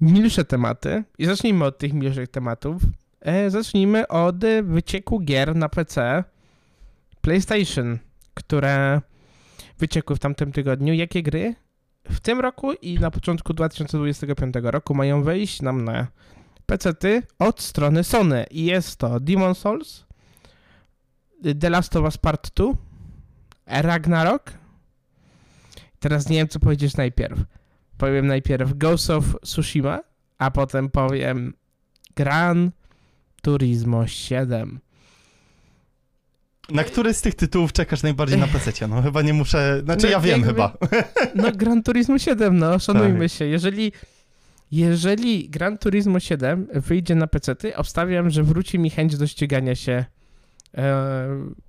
Speaker 2: milsze tematy i zacznijmy od tych milszych tematów. E, zacznijmy od wycieku gier na PC PlayStation, które wyciekły w tamtym tygodniu. Jakie gry w tym roku i na początku 2025 roku mają wejść nam na PC-ty od strony Sony. I jest to Demon Souls, The Last of Us Part 2, Ragnarok. Teraz nie wiem, co powiedzieć najpierw. Powiem najpierw Ghost of Tsushima, a potem powiem Gran Turismo 7.
Speaker 1: Na który z tych tytułów czekasz najbardziej na PC? No chyba nie muszę, znaczy
Speaker 2: No,
Speaker 1: ja wiem
Speaker 2: jakby-
Speaker 1: chyba.
Speaker 2: No, Gran Turismo 7, no, szanujmy
Speaker 1: Tak.
Speaker 2: się. Jeżeli, jeżeli Gran Turismo 7 wyjdzie na PC, obstawiam, że wróci mi chęć do ścigania się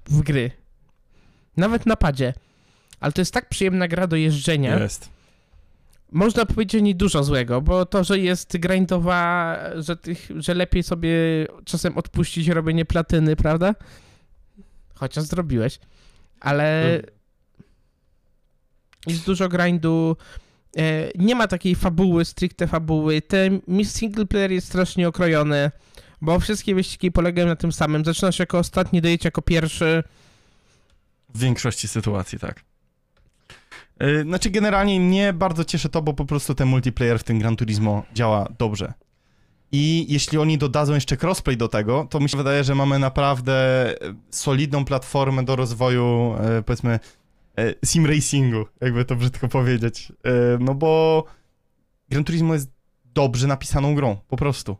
Speaker 2: w gry. Nawet na padzie. Ale to jest tak przyjemna gra do jeżdżenia.
Speaker 1: Jest.
Speaker 2: Można powiedzieć o niej dużo złego, bo to, że jest grindowa, że, tych, że lepiej sobie czasem odpuścić robienie platyny, prawda? Chociaż zrobiłeś. Ale jest dużo grindu. E, nie ma takiej fabuły, stricte fabuły. Ten single player jest strasznie okrojony, bo wszystkie wyścigi polegają na tym samym. Zaczynasz jako ostatni, dojedź jako pierwszy.
Speaker 1: W większości sytuacji, tak. Yy, Znaczy, generalnie mnie bardzo cieszy to, bo po prostu ten multiplayer w tym Gran Turismo działa dobrze. I jeśli oni dodadzą jeszcze crossplay do tego, to mi się wydaje, że mamy naprawdę e, solidną platformę do rozwoju, e, powiedzmy, e, sim racingu, jakby to brzydko powiedzieć. E, No bo Gran Turismo jest dobrze napisaną grą, po prostu.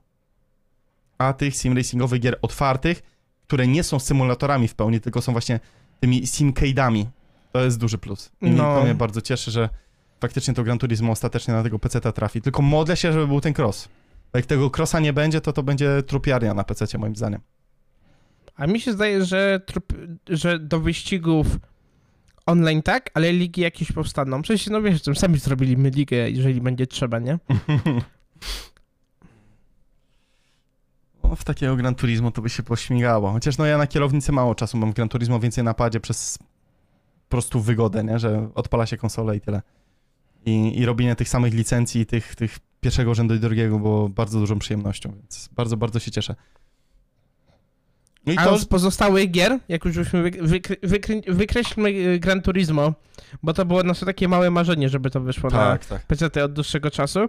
Speaker 1: A tych sim racingowych gier otwartych, które nie są symulatorami w pełni, tylko są właśnie tymi simcade'ami. To jest duży plus. I
Speaker 2: No.
Speaker 1: to mnie bardzo cieszy, że faktycznie to Gran Turismo ostatecznie na tego PC trafi. Tylko modlę się, żeby był ten cross. Jak tego crossa nie będzie, to to będzie trupiarnia na PC moim zdaniem.
Speaker 2: A mi się zdaje, że, trup, że do wyścigów online tak, ale ligi jakieś powstaną. Przecież, no wiesz, sami zrobiliśmy ligę, jeżeli będzie trzeba, nie?
Speaker 1: No, w takiego Gran Turismo to by się pośmigało. Chociaż no ja na kierownicy mało czasu mam w Gran Turismo, więcej na padzie przez po prostu wygodę, nie? Że odpala się konsolę i tyle. I, i robienie tych samych licencji, tych, tych pierwszego rzędu i drugiego było bardzo dużą przyjemnością, więc bardzo, bardzo się cieszę. No i
Speaker 2: A
Speaker 1: to,
Speaker 2: z pozostałych gier, jak już byśmy wykre, wykre, wykre, wykreślmy y, Gran Turismo, bo to było nasze takie małe marzenie, żeby to wyszło
Speaker 1: tak, tak.
Speaker 2: na PC od dłuższego czasu,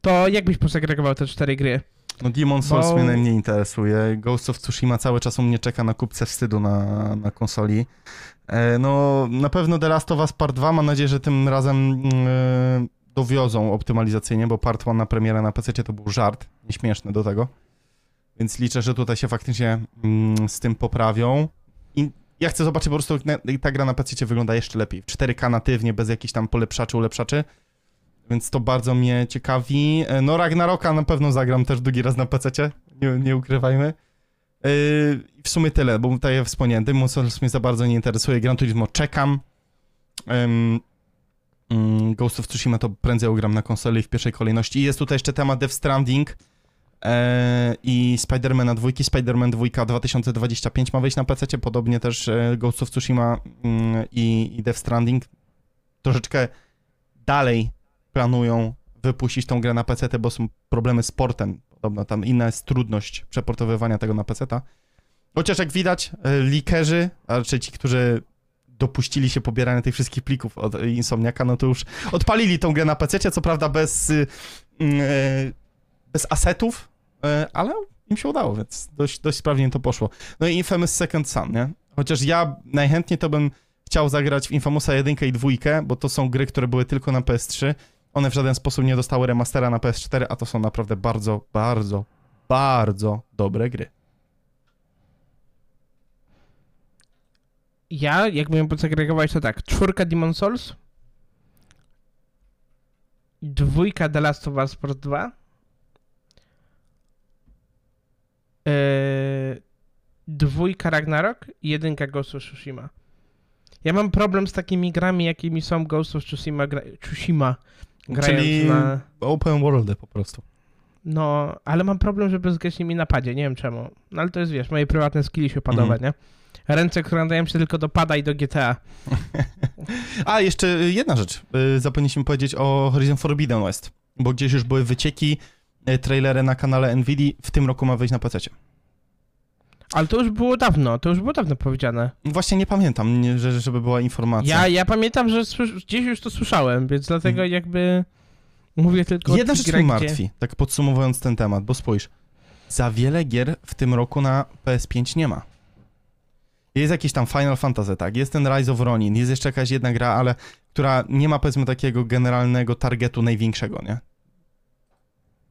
Speaker 2: to jak byś posegregował te cztery gry?
Speaker 1: No Demon Souls
Speaker 2: Bo-
Speaker 1: mnie najmniej interesuje. Ghost of Tsushima cały czas u mnie czeka na kupce wstydu na, na konsoli. E, no na pewno The Last of Us Part 2, mam nadzieję, że tym razem e, dowiozą optymalizacyjnie, bo Part 1 na premierę na PC to był żart, nieśmieszny do tego. Więc liczę, że tutaj się faktycznie mm, z tym poprawią. I ja chcę zobaczyć po prostu, jak ta gra na PC wygląda jeszcze lepiej. W 4K natywnie, bez jakichś tam polepszaczy, ulepszaczy. Więc to bardzo mnie ciekawi. E, No Ragnaroka na pewno zagram też drugi raz na PC, nie, nie ukrywajmy. Yy, w sumie tyle, bo tutaj ja wspomniałem, Demon Souls mnie za bardzo nie interesuje, Gran Turismo czekam. Ym, Ghost of Tsushima to prędzej ugram na konsoli w pierwszej kolejności. I jest tutaj jeszcze temat Death Stranding e, i Spidermana 2. Spiderman 2 2025 ma wejść na PC, podobnie też Ghost of Tsushima i, i Death Stranding. Troszeczkę dalej planują wypuścić tą grę na PC, bo są problemy z portem. Podobno tam inna jest trudność przeportowywania tego na PC. Chociaż jak widać, e, likerzy, a raczej ci, którzy dopuścili się pobierania tych wszystkich plików od Insomniaka, no to już odpalili tą grę na PC, co prawda bez, y, mm, e, bez asetów, e, ale im się udało, więc dość, dość sprawnie to poszło. No i Infamous Second Son, nie? Chociaż ja najchętniej to bym chciał zagrać w Infamousa 1 i 2, bo to są gry, które były tylko na PS3. One w żaden sposób nie dostały remastera na PS4, a to są naprawdę bardzo, bardzo, bardzo dobre gry.
Speaker 2: Ja, jakbym posegregować, to tak, czwórka Demon Souls, dwójka The Last of Us Part 2, dwójka Ragnarok i jedynka Ghost of Tsushima. Ja mam problem z takimi grami, jakimi są Ghost of Tsushima, Tsushima grając
Speaker 1: Czyli
Speaker 2: na...
Speaker 1: open world po prostu.
Speaker 2: No, ale mam problem, żeby zgrać nimi na padzie, nie wiem czemu. No ale to jest, wiesz, moje prywatne skilli się padowe,
Speaker 1: Mhm.
Speaker 2: nie? Ręce, które nadają się tylko do pada i do GTA.
Speaker 1: A, jeszcze jedna rzecz. Y, Zapomnieliśmy powiedzieć o Horizon Forbidden West, bo gdzieś już były wycieki, y, trailery na kanale Nvidia. W tym roku ma wyjść na PC.
Speaker 2: Ale to już było dawno, to już było dawno powiedziane.
Speaker 1: Właśnie nie pamiętam, nie, że, żeby była informacja.
Speaker 2: Ja, ja pamiętam, że gdzieś już to słyszałem, więc dlatego jakby mówię tylko.
Speaker 1: Jedna
Speaker 2: o
Speaker 1: rzecz
Speaker 2: tych
Speaker 1: mnie martwi, tak podsumowując ten temat, bo spójrz, za wiele gier w tym roku na PS5 nie ma. Jest jakiś tam Final Fantasy, tak, jest ten Rise of Ronin, jest jeszcze jakaś jedna gra, ale która nie ma powiedzmy takiego generalnego targetu największego, nie?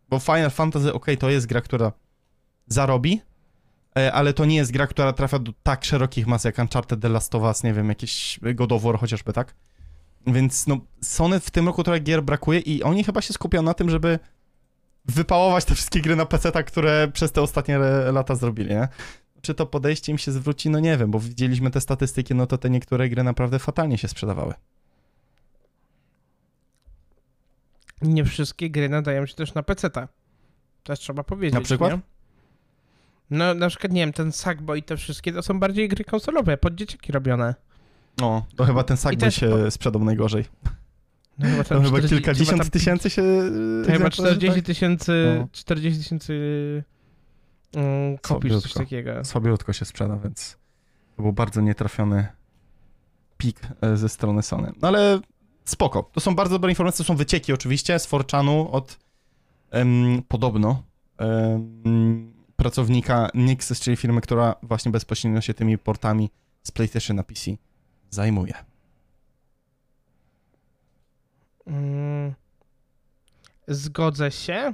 Speaker 1: Bo Final Fantasy, okej, to jest gra, która zarobi, ale to nie jest gra, która trafia do tak szerokich mas jak Uncharted, The Last of Us, nie wiem, jakiś God of War chociażby, tak? Więc no, Sony w tym roku trochę gier brakuje i oni chyba się skupią na tym, żeby wypałować te wszystkie gry na PC, które przez te ostatnie lata zrobili, nie? Czy to podejście im się zwróci? No nie wiem, bo widzieliśmy te statystyki, no to te niektóre gry naprawdę fatalnie się sprzedawały.
Speaker 2: Nie wszystkie gry nadają się też na PC-ta. Też trzeba powiedzieć.
Speaker 1: Na przykład?
Speaker 2: Nie? No, na przykład, nie wiem, ten Sackboy i te wszystkie to są bardziej gry konsolowe, pod dzieciaki robione.
Speaker 1: No, to chyba ten Sackboy
Speaker 2: też
Speaker 1: się sprzedał najgorzej.
Speaker 2: No, chyba,
Speaker 1: To
Speaker 2: tam
Speaker 1: chyba
Speaker 2: 40
Speaker 1: kilkadziesiąt
Speaker 2: chyba tam-
Speaker 1: tysięcy się...
Speaker 2: To chyba
Speaker 1: egzemplarzy,
Speaker 2: 40 tysięcy,
Speaker 1: No.
Speaker 2: 40 tysięcy kopii, czy coś takiego.
Speaker 1: tak? Słabiutko się sprzeda, więc to był bardzo nietrafiony pik e, ze strony Sony. No ale spoko. To są bardzo dobre informacje, to są wycieki oczywiście z Forczanu od em, podobno em, pracownika Nixes, czyli firmy, która właśnie bezpośrednio się tymi portami z PlayStation na PC zajmuje.
Speaker 2: Mm, zgodzę się.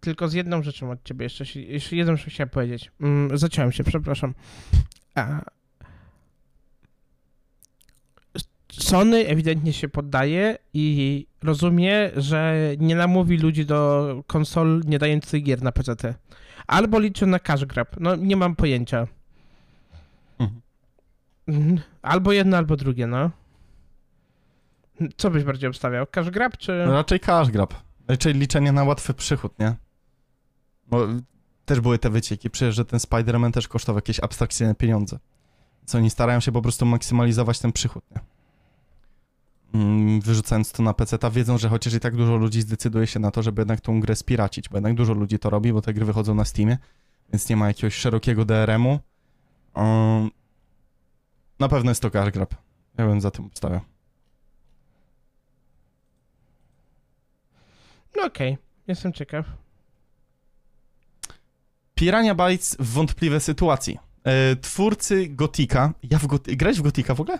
Speaker 2: Tylko z jedną rzeczą od ciebie jeszcze, jeszcze jedną rzecz chciałem powiedzieć. Mm, zaciąłem się, przepraszam. Sony ewidentnie się poddaje i rozumie, że nie namówi ludzi do konsol nie dających gier na PC. Albo liczy na cash grab. No nie mam pojęcia.
Speaker 1: Mhm.
Speaker 2: Mhm. Albo jedno, albo drugie, no. Co byś bardziej obstawiał? Cash grab czy...
Speaker 1: No raczej cash grab. Raczej liczenie na łatwy przychód, nie? Bo też były te wycieki, przecież że ten Spider-Man też kosztował jakieś abstrakcyjne pieniądze. Co oni starają się po prostu maksymalizować ten przychód, nie? Mm, Wyrzucając to na PC, ta wiedzą, że chociaż i tak dużo ludzi zdecyduje się na to, żeby jednak tą grę spiracić, bo jednak dużo ludzi to robi, bo te gry wychodzą na Steamie, więc nie ma jakiegoś szerokiego DRM-u. Um, na pewno jest to cash grab. Ja bym za tym obstawiał.
Speaker 2: No okej, jestem ciekaw.
Speaker 1: Pirania Bytes w wątpliwej sytuacji. E, twórcy Gotika. Ja w Gotika. Grałeś w Gotika w ogóle?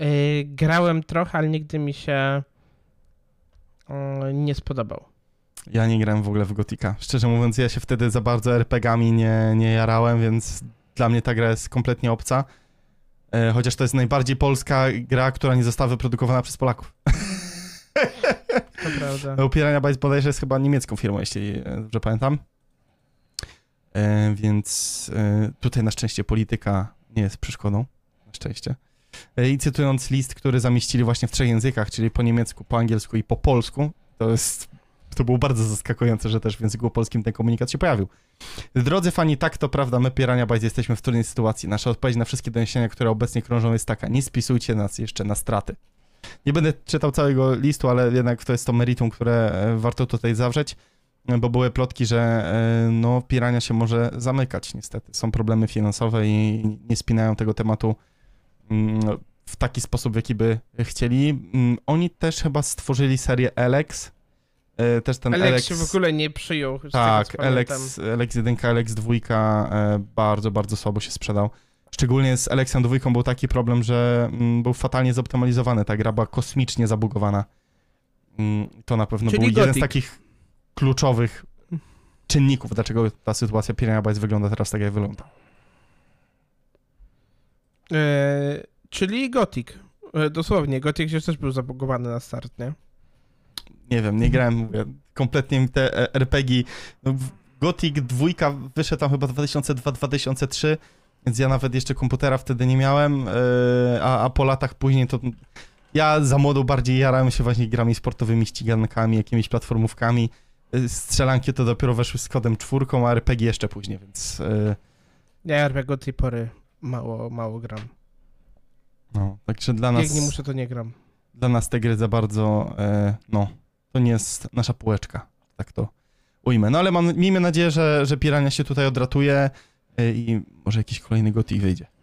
Speaker 2: Yy, grałem trochę, ale nigdy mi się yy, nie spodobał.
Speaker 1: Ja nie grałem w ogóle w Gotika. Szczerze mówiąc, ja się wtedy za bardzo RPG-ami nie, nie jarałem, więc dla mnie ta gra jest kompletnie obca. E, chociaż to jest najbardziej polska gra, która nie została wyprodukowana przez Polaków.
Speaker 2: To prawda.
Speaker 1: Pirania Bytes bodajże jest chyba niemiecką firmą, jeśli dobrze pamiętam. Więc tutaj na szczęście polityka nie jest przeszkodą. Na szczęście. E, I cytując list, który zamieścili właśnie w trzech językach, czyli po niemiecku, po angielsku i po polsku, to jest. To było bardzo zaskakujące, że też w języku polskim ten komunikat się pojawił. Drodzy fani, tak to prawda, my Pirania Bytes jesteśmy w trudnej sytuacji. Nasza odpowiedź na wszystkie doniesienia, które obecnie krążą jest taka, nie spisujcie nas jeszcze na straty. Nie będę czytał całego listu, ale jednak to jest to meritum, które e, warto tutaj zawrzeć, bo były plotki, że e, no, Pirania się może zamykać niestety. Są problemy finansowe i nie spinają tego tematu w taki sposób, w jaki by chcieli. Mm, Oni też chyba stworzyli serię Alex. E, Też ten
Speaker 2: Alex,
Speaker 1: Alex...
Speaker 2: się w ogóle nie przyjął.
Speaker 1: Tak. Alex, Alex 1, Alex 2 e, bardzo, bardzo słabo się sprzedał. Szczególnie z Alexem 2 był taki problem, że mm, był fatalnie zoptymalizowany. Ta gra była kosmicznie zabugowana. Mm, to na pewno
Speaker 2: Czyli
Speaker 1: był jeden z
Speaker 2: Gothic.
Speaker 1: takich kluczowych czynników, dlaczego ta sytuacja Piranha Bytes wygląda teraz tak, jak wygląda.
Speaker 2: E, czyli Gothic. E, dosłownie, Gothic się też był zabugowany na start, nie?
Speaker 1: nie wiem, nie grałem, mówię, kompletnie te e, RPG, no, Gothic 2 wyszedł tam chyba 2002-2003, więc ja nawet jeszcze komputera wtedy nie miałem, a, a po latach później to ja za młodo bardziej jarałem się właśnie grami sportowymi, ścigankami, jakimiś platformówkami. Strzelanki to dopiero weszły z kodem czwórką, a RPG jeszcze później, więc e,
Speaker 2: Ja RPG od tej pory mało, mało gram.
Speaker 1: no, także dla
Speaker 2: Jak
Speaker 1: nas,
Speaker 2: nie muszę, to nie gram.
Speaker 1: dla nas te gry za bardzo, e, no, to nie jest nasza półeczka, tak to ujmę. No ale mam, miejmy nadzieję, że, że Pirania się tutaj odratuje e, i może jakiś kolejny Gothic wyjdzie.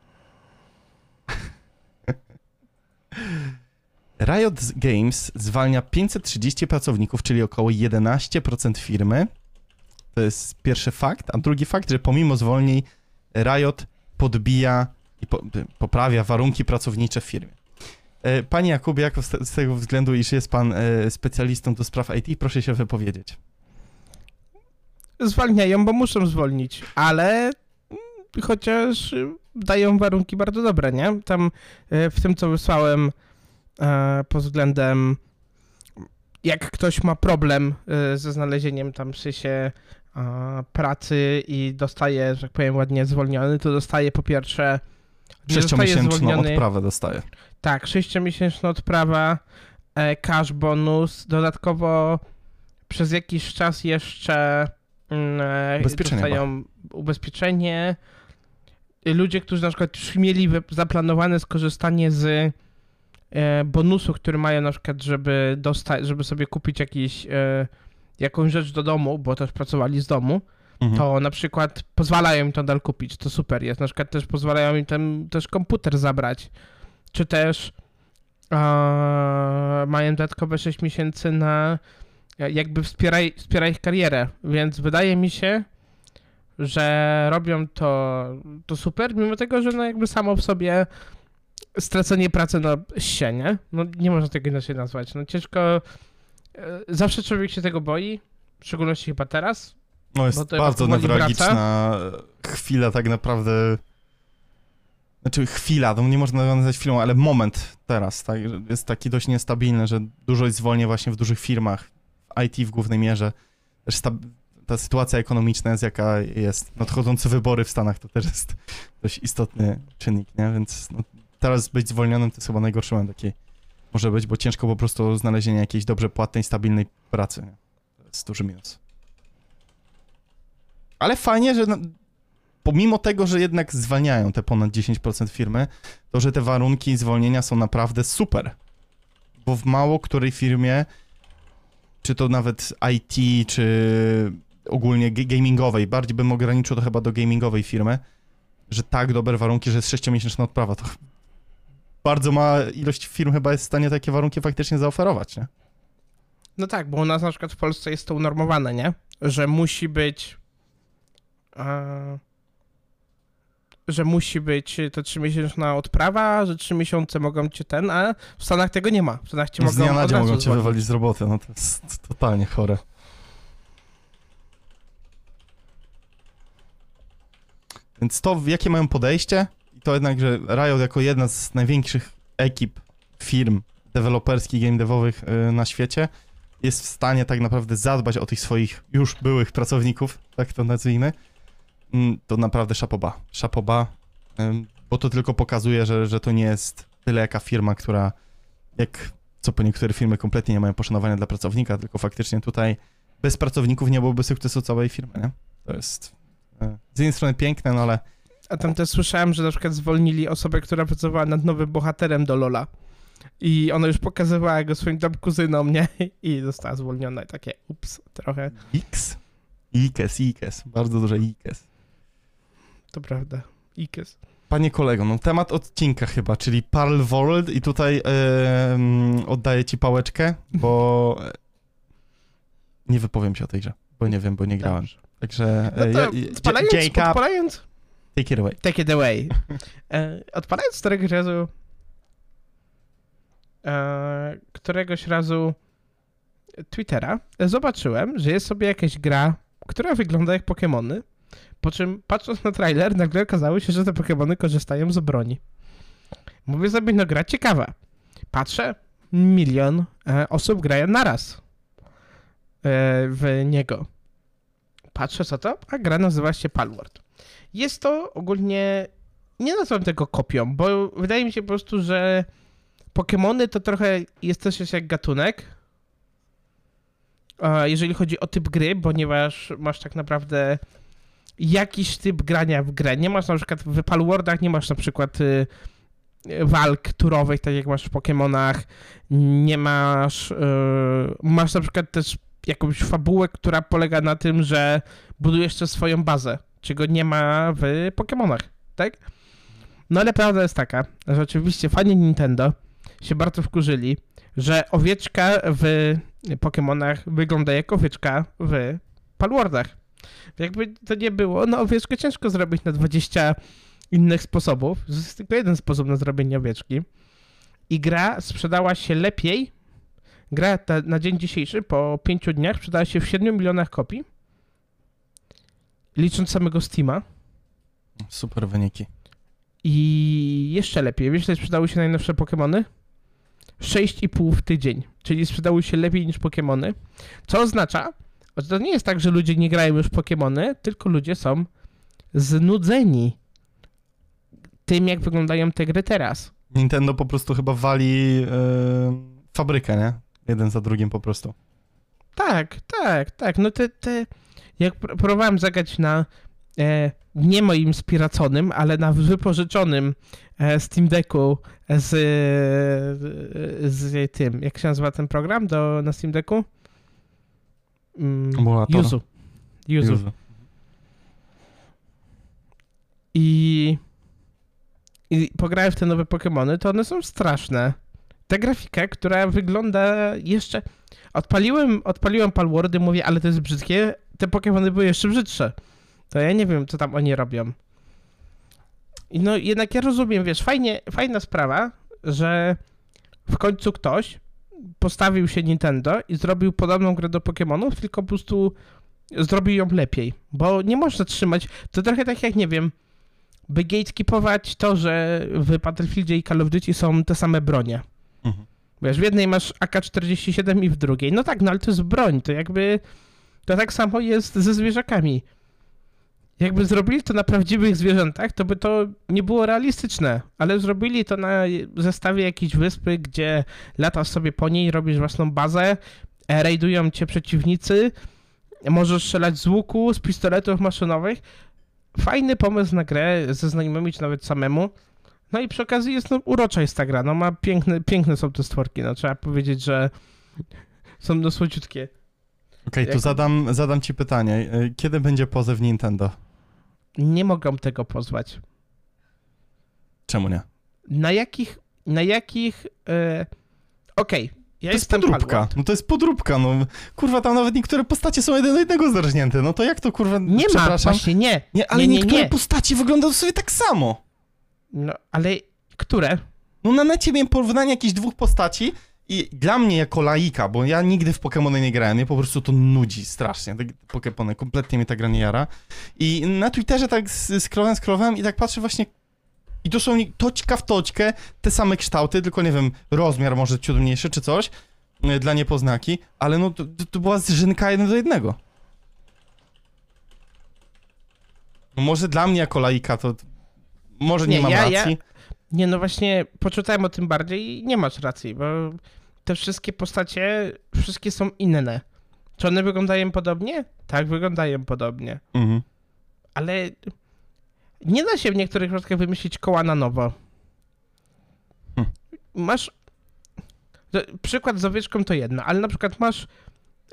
Speaker 1: Riot Games zwalnia 530 pracowników, czyli około 11% firmy. To jest pierwszy fakt. A drugi fakt, że pomimo zwolnień Riot podbija i po, poprawia warunki pracownicze w firmie. E, Panie Jakubie, jako z, tego względu, iż jest pan e, specjalistą do spraw IT, proszę się wypowiedzieć.
Speaker 2: Zwalniają, bo muszą zwolnić, ale mm, chociaż y, dają warunki bardzo dobre, nie? Tam y, w tym, co wysłałem e, pod względem jak ktoś ma problem y, ze znalezieniem tam przy się e, pracy i dostaje, że tak powiem ładnie, zwolniony, to dostaje po pierwsze
Speaker 1: Sześciomiesięczną odprawę dostaje.
Speaker 2: Tak, sześciomiesięczna odprawa, e, cash bonus, dodatkowo przez jakiś czas jeszcze mm, e,
Speaker 1: Ubezpieczenie
Speaker 2: dostają ubezpieczenie. Ludzie, którzy na przykład już mieli zaplanowane skorzystanie z e, bonusu, który mają na przykład, żeby dostać, żeby sobie kupić jakiś, e, jakąś rzecz do domu, bo też pracowali z domu,
Speaker 1: Mhm.
Speaker 2: to na przykład pozwalają im to nadal kupić, to super jest. Na przykład też pozwalają im ten, też komputer zabrać, czy też e, mają dodatkowe 6 miesięcy na jakby wspieraj, wspiera ich karierę, więc wydaje mi się, że robią to, to super, mimo tego, że no jakby samo w sobie stracenie pracy, no się, nie? No nie można tego inaczej nazwać. No ciężko, zawsze człowiek się tego boi, w szczególności chyba teraz,
Speaker 1: No jest bardzo newralgiczna chwila tak naprawdę. Znaczy chwila, to nie można nazwać chwilą, ale moment teraz, tak? Jest taki dość niestabilny, że dużo jest zwolnień właśnie w dużych firmach, w IT w głównej mierze. Też sta- ta sytuacja ekonomiczna jest jaka jest. Nadchodzące wybory w Stanach to też jest dość istotny czynnik, nie? Więc no, teraz być zwolnionym to jest chyba najgorszy moment jaki może być, bo ciężko po prostu znalezienie jakiejś dobrze płatnej, stabilnej pracy. Nie? To jest duży minus. Ale fajnie, że no, pomimo tego, że jednak zwalniają te ponad 10% firmy, to że te warunki zwolnienia są naprawdę super. Bo w mało której firmie, czy to nawet IT, czy ogólnie ga- gamingowej, bardziej bym ograniczył to chyba do gamingowej firmy, że tak dobre warunki, że jest 6-miesięczna odprawa, to bardzo mała ilość firm chyba jest w stanie takie warunki faktycznie zaoferować, nie?
Speaker 2: No tak, bo u nas na przykład w Polsce jest to unormowane, nie? Że musi być. E, że musi być to trzymiesięczna odprawa, że trzy miesiące mogą cię ten, a w Stanach tego nie ma. W Stanach cię
Speaker 1: Z
Speaker 2: mogą
Speaker 1: dnia na dzień mogą cię wywalić z roboty, no to jest totalnie chore. Więc to, jakie mają podejście, to jednak, że Riot jako jedna z największych ekip, firm deweloperskich, game devowych y, na świecie, jest w stanie tak naprawdę zadbać o tych swoich już byłych pracowników, tak to nazwijmy, mm, to naprawdę szapoba. Szapoba, bo to tylko pokazuje, że, że to nie jest tyle jaka firma, która jak co po niektóre firmy kompletnie nie mają poszanowania dla pracownika, tylko faktycznie tutaj bez pracowników nie byłoby sukcesu całej firmy, nie? To jest e, z jednej strony piękne, no ale
Speaker 2: A tam też słyszałem, że na przykład zwolnili osobę, która pracowała nad nowym bohaterem do Lola. I ona już pokazywała go swoim tam kuzynom, nie? I została zwolniona. I takie, ups, trochę.
Speaker 1: X, IKES, IKES, bardzo duże IKES.
Speaker 2: To prawda. Ikes.
Speaker 1: Panie kolego, no temat odcinka chyba, czyli Parl World i tutaj mm, oddaję ci pałeczkę, bo nie wypowiem się o tej grze, bo nie wiem, bo nie grałem.
Speaker 2: Dobrze.
Speaker 1: Także
Speaker 2: No
Speaker 1: e,
Speaker 2: to
Speaker 1: ja- ja-
Speaker 2: odpalając,
Speaker 1: take it away.
Speaker 2: take it away. E, odpalając któregoś razu e, któregoś razu Twittera zobaczyłem, że jest sobie jakaś gra, która wygląda jak Pokémony, po czym patrząc na trailer nagle okazało się, że te Pokémony korzystają z broni. Mówię sobie, no gra ciekawa. Patrzę, milion e, osób grają naraz. w niego. Patrzę co to, a gra nazywa się Palworld. Jest to ogólnie, nie nazywam tego kopią, bo wydaje mi się po prostu, że Pokémony to trochę jest też jak gatunek, jeżeli chodzi o typ gry, ponieważ masz tak naprawdę jakiś typ grania w grę. Nie masz na przykład w Palworldach, nie masz na przykład y, walk turowych, tak jak masz w Pokémonach, nie masz, yy, masz na przykład też jakąś fabułę, która polega na tym, że budujesz też swoją bazę, czego nie ma w Pokémonach, tak? No ale prawda jest taka, że oczywiście fani Nintendo się bardzo wkurzyli, że owieczka w Pokémonach wygląda jak owieczka w Palwardach. Jakby to nie było, no owieczkę ciężko zrobić na 20 innych sposobów. Jest tylko jeden sposób na zrobienie owieczki. I gra sprzedała się lepiej. Gra ta, na dzień dzisiejszy, po 5 dniach, sprzedała się w 7 milionach kopii. Licząc samego Steama.
Speaker 1: Super wyniki.
Speaker 2: I jeszcze lepiej. Wiesz, ile sprzedały się najnowsze Pokémony? 6,5 w tydzień. Czyli sprzedały się lepiej niż Pokémony. Co oznacza, że to nie jest tak, że ludzie nie grają już w Pokémony, tylko ludzie są znudzeni tym, jak wyglądają te gry teraz.
Speaker 1: Nintendo po prostu chyba wali yy, fabrykę, nie? Jeden za drugim po prostu.
Speaker 2: Tak, tak, tak. No te, te jak próbowałem zagrać na e, nie moim spiraconym, ale na wypożyczonym e, Steam Decku z, z tym, jak się nazywa ten program do, na Steam Decku?
Speaker 1: Mm,
Speaker 2: Yuzu. Yuzu. Yuzu. I i pograłem w te nowe Pokémony, to one są straszne. Ta grafika, która wygląda jeszcze... Odpaliłem, odpaliłem Palwordy, mówię, ale to jest brzydkie. Te Pokémony były jeszcze brzydsze. To ja nie wiem, co tam oni robią. I no jednak ja rozumiem, wiesz, fajnie, fajna sprawa, że w końcu ktoś postawił się Nintendo i zrobił podobną grę do Pokémonów, tylko po prostu zrobił ją lepiej. Bo nie można trzymać. To trochę tak jak, nie wiem, by gatekeepować to, że w Battlefieldzie i Call of Duty są te same bronie. Mhm. Wiesz, w jednej masz AK-47 i w drugiej. No tak, no ale to jest broń, to jakby... To tak samo jest ze zwierzakami. Jakby zrobili to na prawdziwych zwierzętach, to by to nie było realistyczne, ale zrobili to na zestawie jakiejś wyspy, gdzie latasz sobie po niej, robisz własną bazę, e, rajdują cię przeciwnicy, możesz strzelać z łuku, z pistoletów maszynowych, fajny pomysł na grę ze znajomymi, czy nawet samemu. No i przy okazji jest, no, urocza jest ta gra, no ma piękne, piękne są te stworki, no trzeba powiedzieć, że są no.
Speaker 1: Okej, okay, to zadam, zadam ci pytanie. E, kiedy będzie pozew Nintendo?
Speaker 2: Nie mogą tego pozwać.
Speaker 1: Czemu nie?
Speaker 2: Na jakich, na jakich, e... okej, okay.
Speaker 1: Ja to jest podróbka. No to jest podróbka, no. Kurwa, tam nawet niektóre postacie są jeden do jednego zerżnięte. No to jak to kurwa.
Speaker 2: Nie ma, właśnie nie.
Speaker 1: Nie, ale
Speaker 2: nie,
Speaker 1: nie, niektóre nie. postacie wyglądają sobie tak samo.
Speaker 2: No, ale które?
Speaker 1: No na necie miałem porównanie jakichś dwóch postaci i dla mnie jako laika, bo ja nigdy w Pokémony nie grałem, mnie po prostu to nudzi strasznie, te Pokémony, kompletnie mnie ta gra nie jara. I na Twitterze tak scrollowałem, scrollowałem i tak patrzę właśnie, i to są toćka w toćkę, te same kształty, tylko nie wiem, rozmiar może ciut mniejszy czy coś e, dla niepoznaki, ale no to, to była zrzynka jeden do jednego. No może dla mnie jako laika to może nie, nie mam ja, racji. Ja,
Speaker 2: nie, no właśnie poczytałem o tym bardziej i nie masz racji, bo te wszystkie postacie, wszystkie są inne. Czy one wyglądają podobnie? Tak, wyglądają podobnie. Mhm. Ale nie da się w niektórych przypadkach wymyślić koła na nowo. Hm. Masz. Przykład z owieczką to jedno, ale na przykład masz.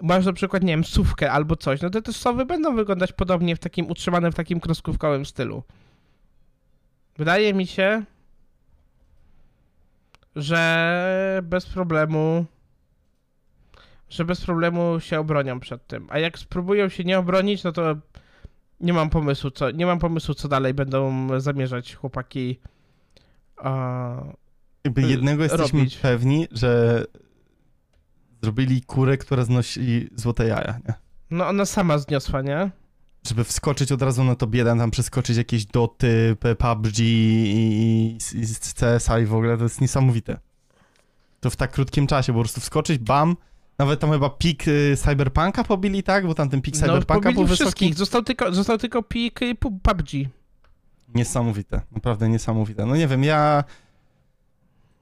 Speaker 2: Masz na przykład, nie wiem, sówkę albo coś, no to te sowy będą wyglądać podobnie w takim utrzymanym w takim kreskówkowym stylu. Wydaje mi się, że bez problemu że bez problemu się obronią przed tym. A jak spróbują się nie obronić, no to nie mam pomysłu, co, nie mam pomysłu, co dalej będą zamierzać chłopaki.
Speaker 1: Jakby jednego jesteśmy robić. pewni, że zrobili kurę, która znosi złote jaja, nie?
Speaker 2: No ona sama zniosła, nie?
Speaker 1: Żeby wskoczyć od razu na to biedan, tam przeskoczyć jakieś doty, PUBG i, i, i CSA i w ogóle, to jest niesamowite. To w tak krótkim czasie, po prostu wskoczyć, bam, Nawet tam chyba pik y, Cyberpunka pobili, tak? Bo tam ten pik
Speaker 2: No,
Speaker 1: Cyberpunka był wysoki.
Speaker 2: wszystkich. Został tylko, został tylko pik y, pu- PUBG.
Speaker 1: Niesamowite, naprawdę niesamowite. No nie wiem, ja...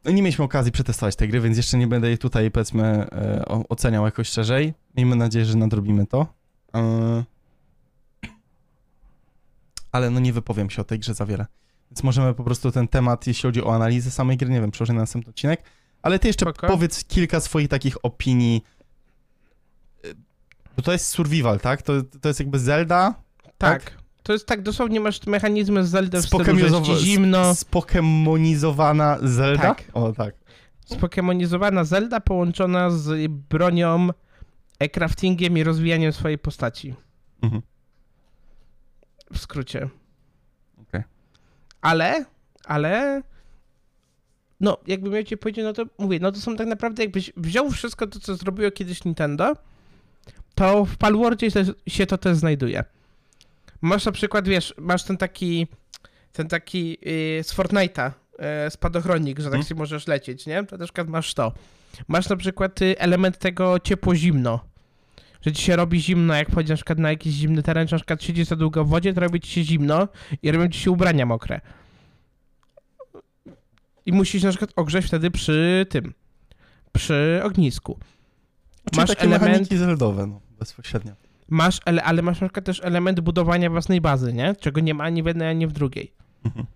Speaker 1: No nie mieliśmy okazji przetestować tej gry, więc jeszcze nie będę jej tutaj, powiedzmy, e, oceniał jakoś szerzej. Miejmy nadzieję, że nadrobimy to. E, Ale no nie wypowiem się o tej grze za wiele. Więc możemy po prostu ten temat, jeśli chodzi o analizę samej gry, nie wiem, przełożyć na następny odcinek. Ale ty jeszcze powiedz kilka swoich takich opinii. Bo to jest survival, tak? To, to jest jakby Zelda,
Speaker 2: Tak. To jest tak, dosłownie masz mechanizmy z Zelda w stylu, że jest zimno.
Speaker 1: Spokemonizowana Zelda?
Speaker 2: Tak.
Speaker 1: O, tak.
Speaker 2: Spokemonizowana Zelda połączona z bronią, e, craftingiem i rozwijaniem swojej postaci.
Speaker 1: Mhm.
Speaker 2: W skrócie.
Speaker 1: Okej.
Speaker 2: Ale, ale... No, jakbym miał ci powiedzieć, no to mówię, no to są tak naprawdę, jakbyś wziął wszystko to, co zrobiło kiedyś Nintendo, to w Palwordzie się, się to też znajduje. Masz na przykład, wiesz, masz ten taki, ten taki yy, z Fortnite'a, yy, spadochronik, że tak
Speaker 1: Mhm.
Speaker 2: się możesz lecieć, nie? To na przykład masz to. Masz na przykład y, element tego ciepło-zimno. Że ci się robi zimno, jak wchodzisz na przykład na jakiś zimny teren, czy na przykład siedzisz za długo w wodzie, to robi ci się zimno i robią ci się ubrania mokre. I musisz na przykład ogrzeć wtedy przy tym, przy ognisku.
Speaker 1: Czyli
Speaker 2: Masz
Speaker 1: takie
Speaker 2: element-
Speaker 1: mechaniki zeldowe, no, bezpośrednio.
Speaker 2: Masz, ele, ale masz na przykład też element budowania własnej bazy, nie? Czego nie ma ani w jednej, ani w drugiej.
Speaker 1: Mhm.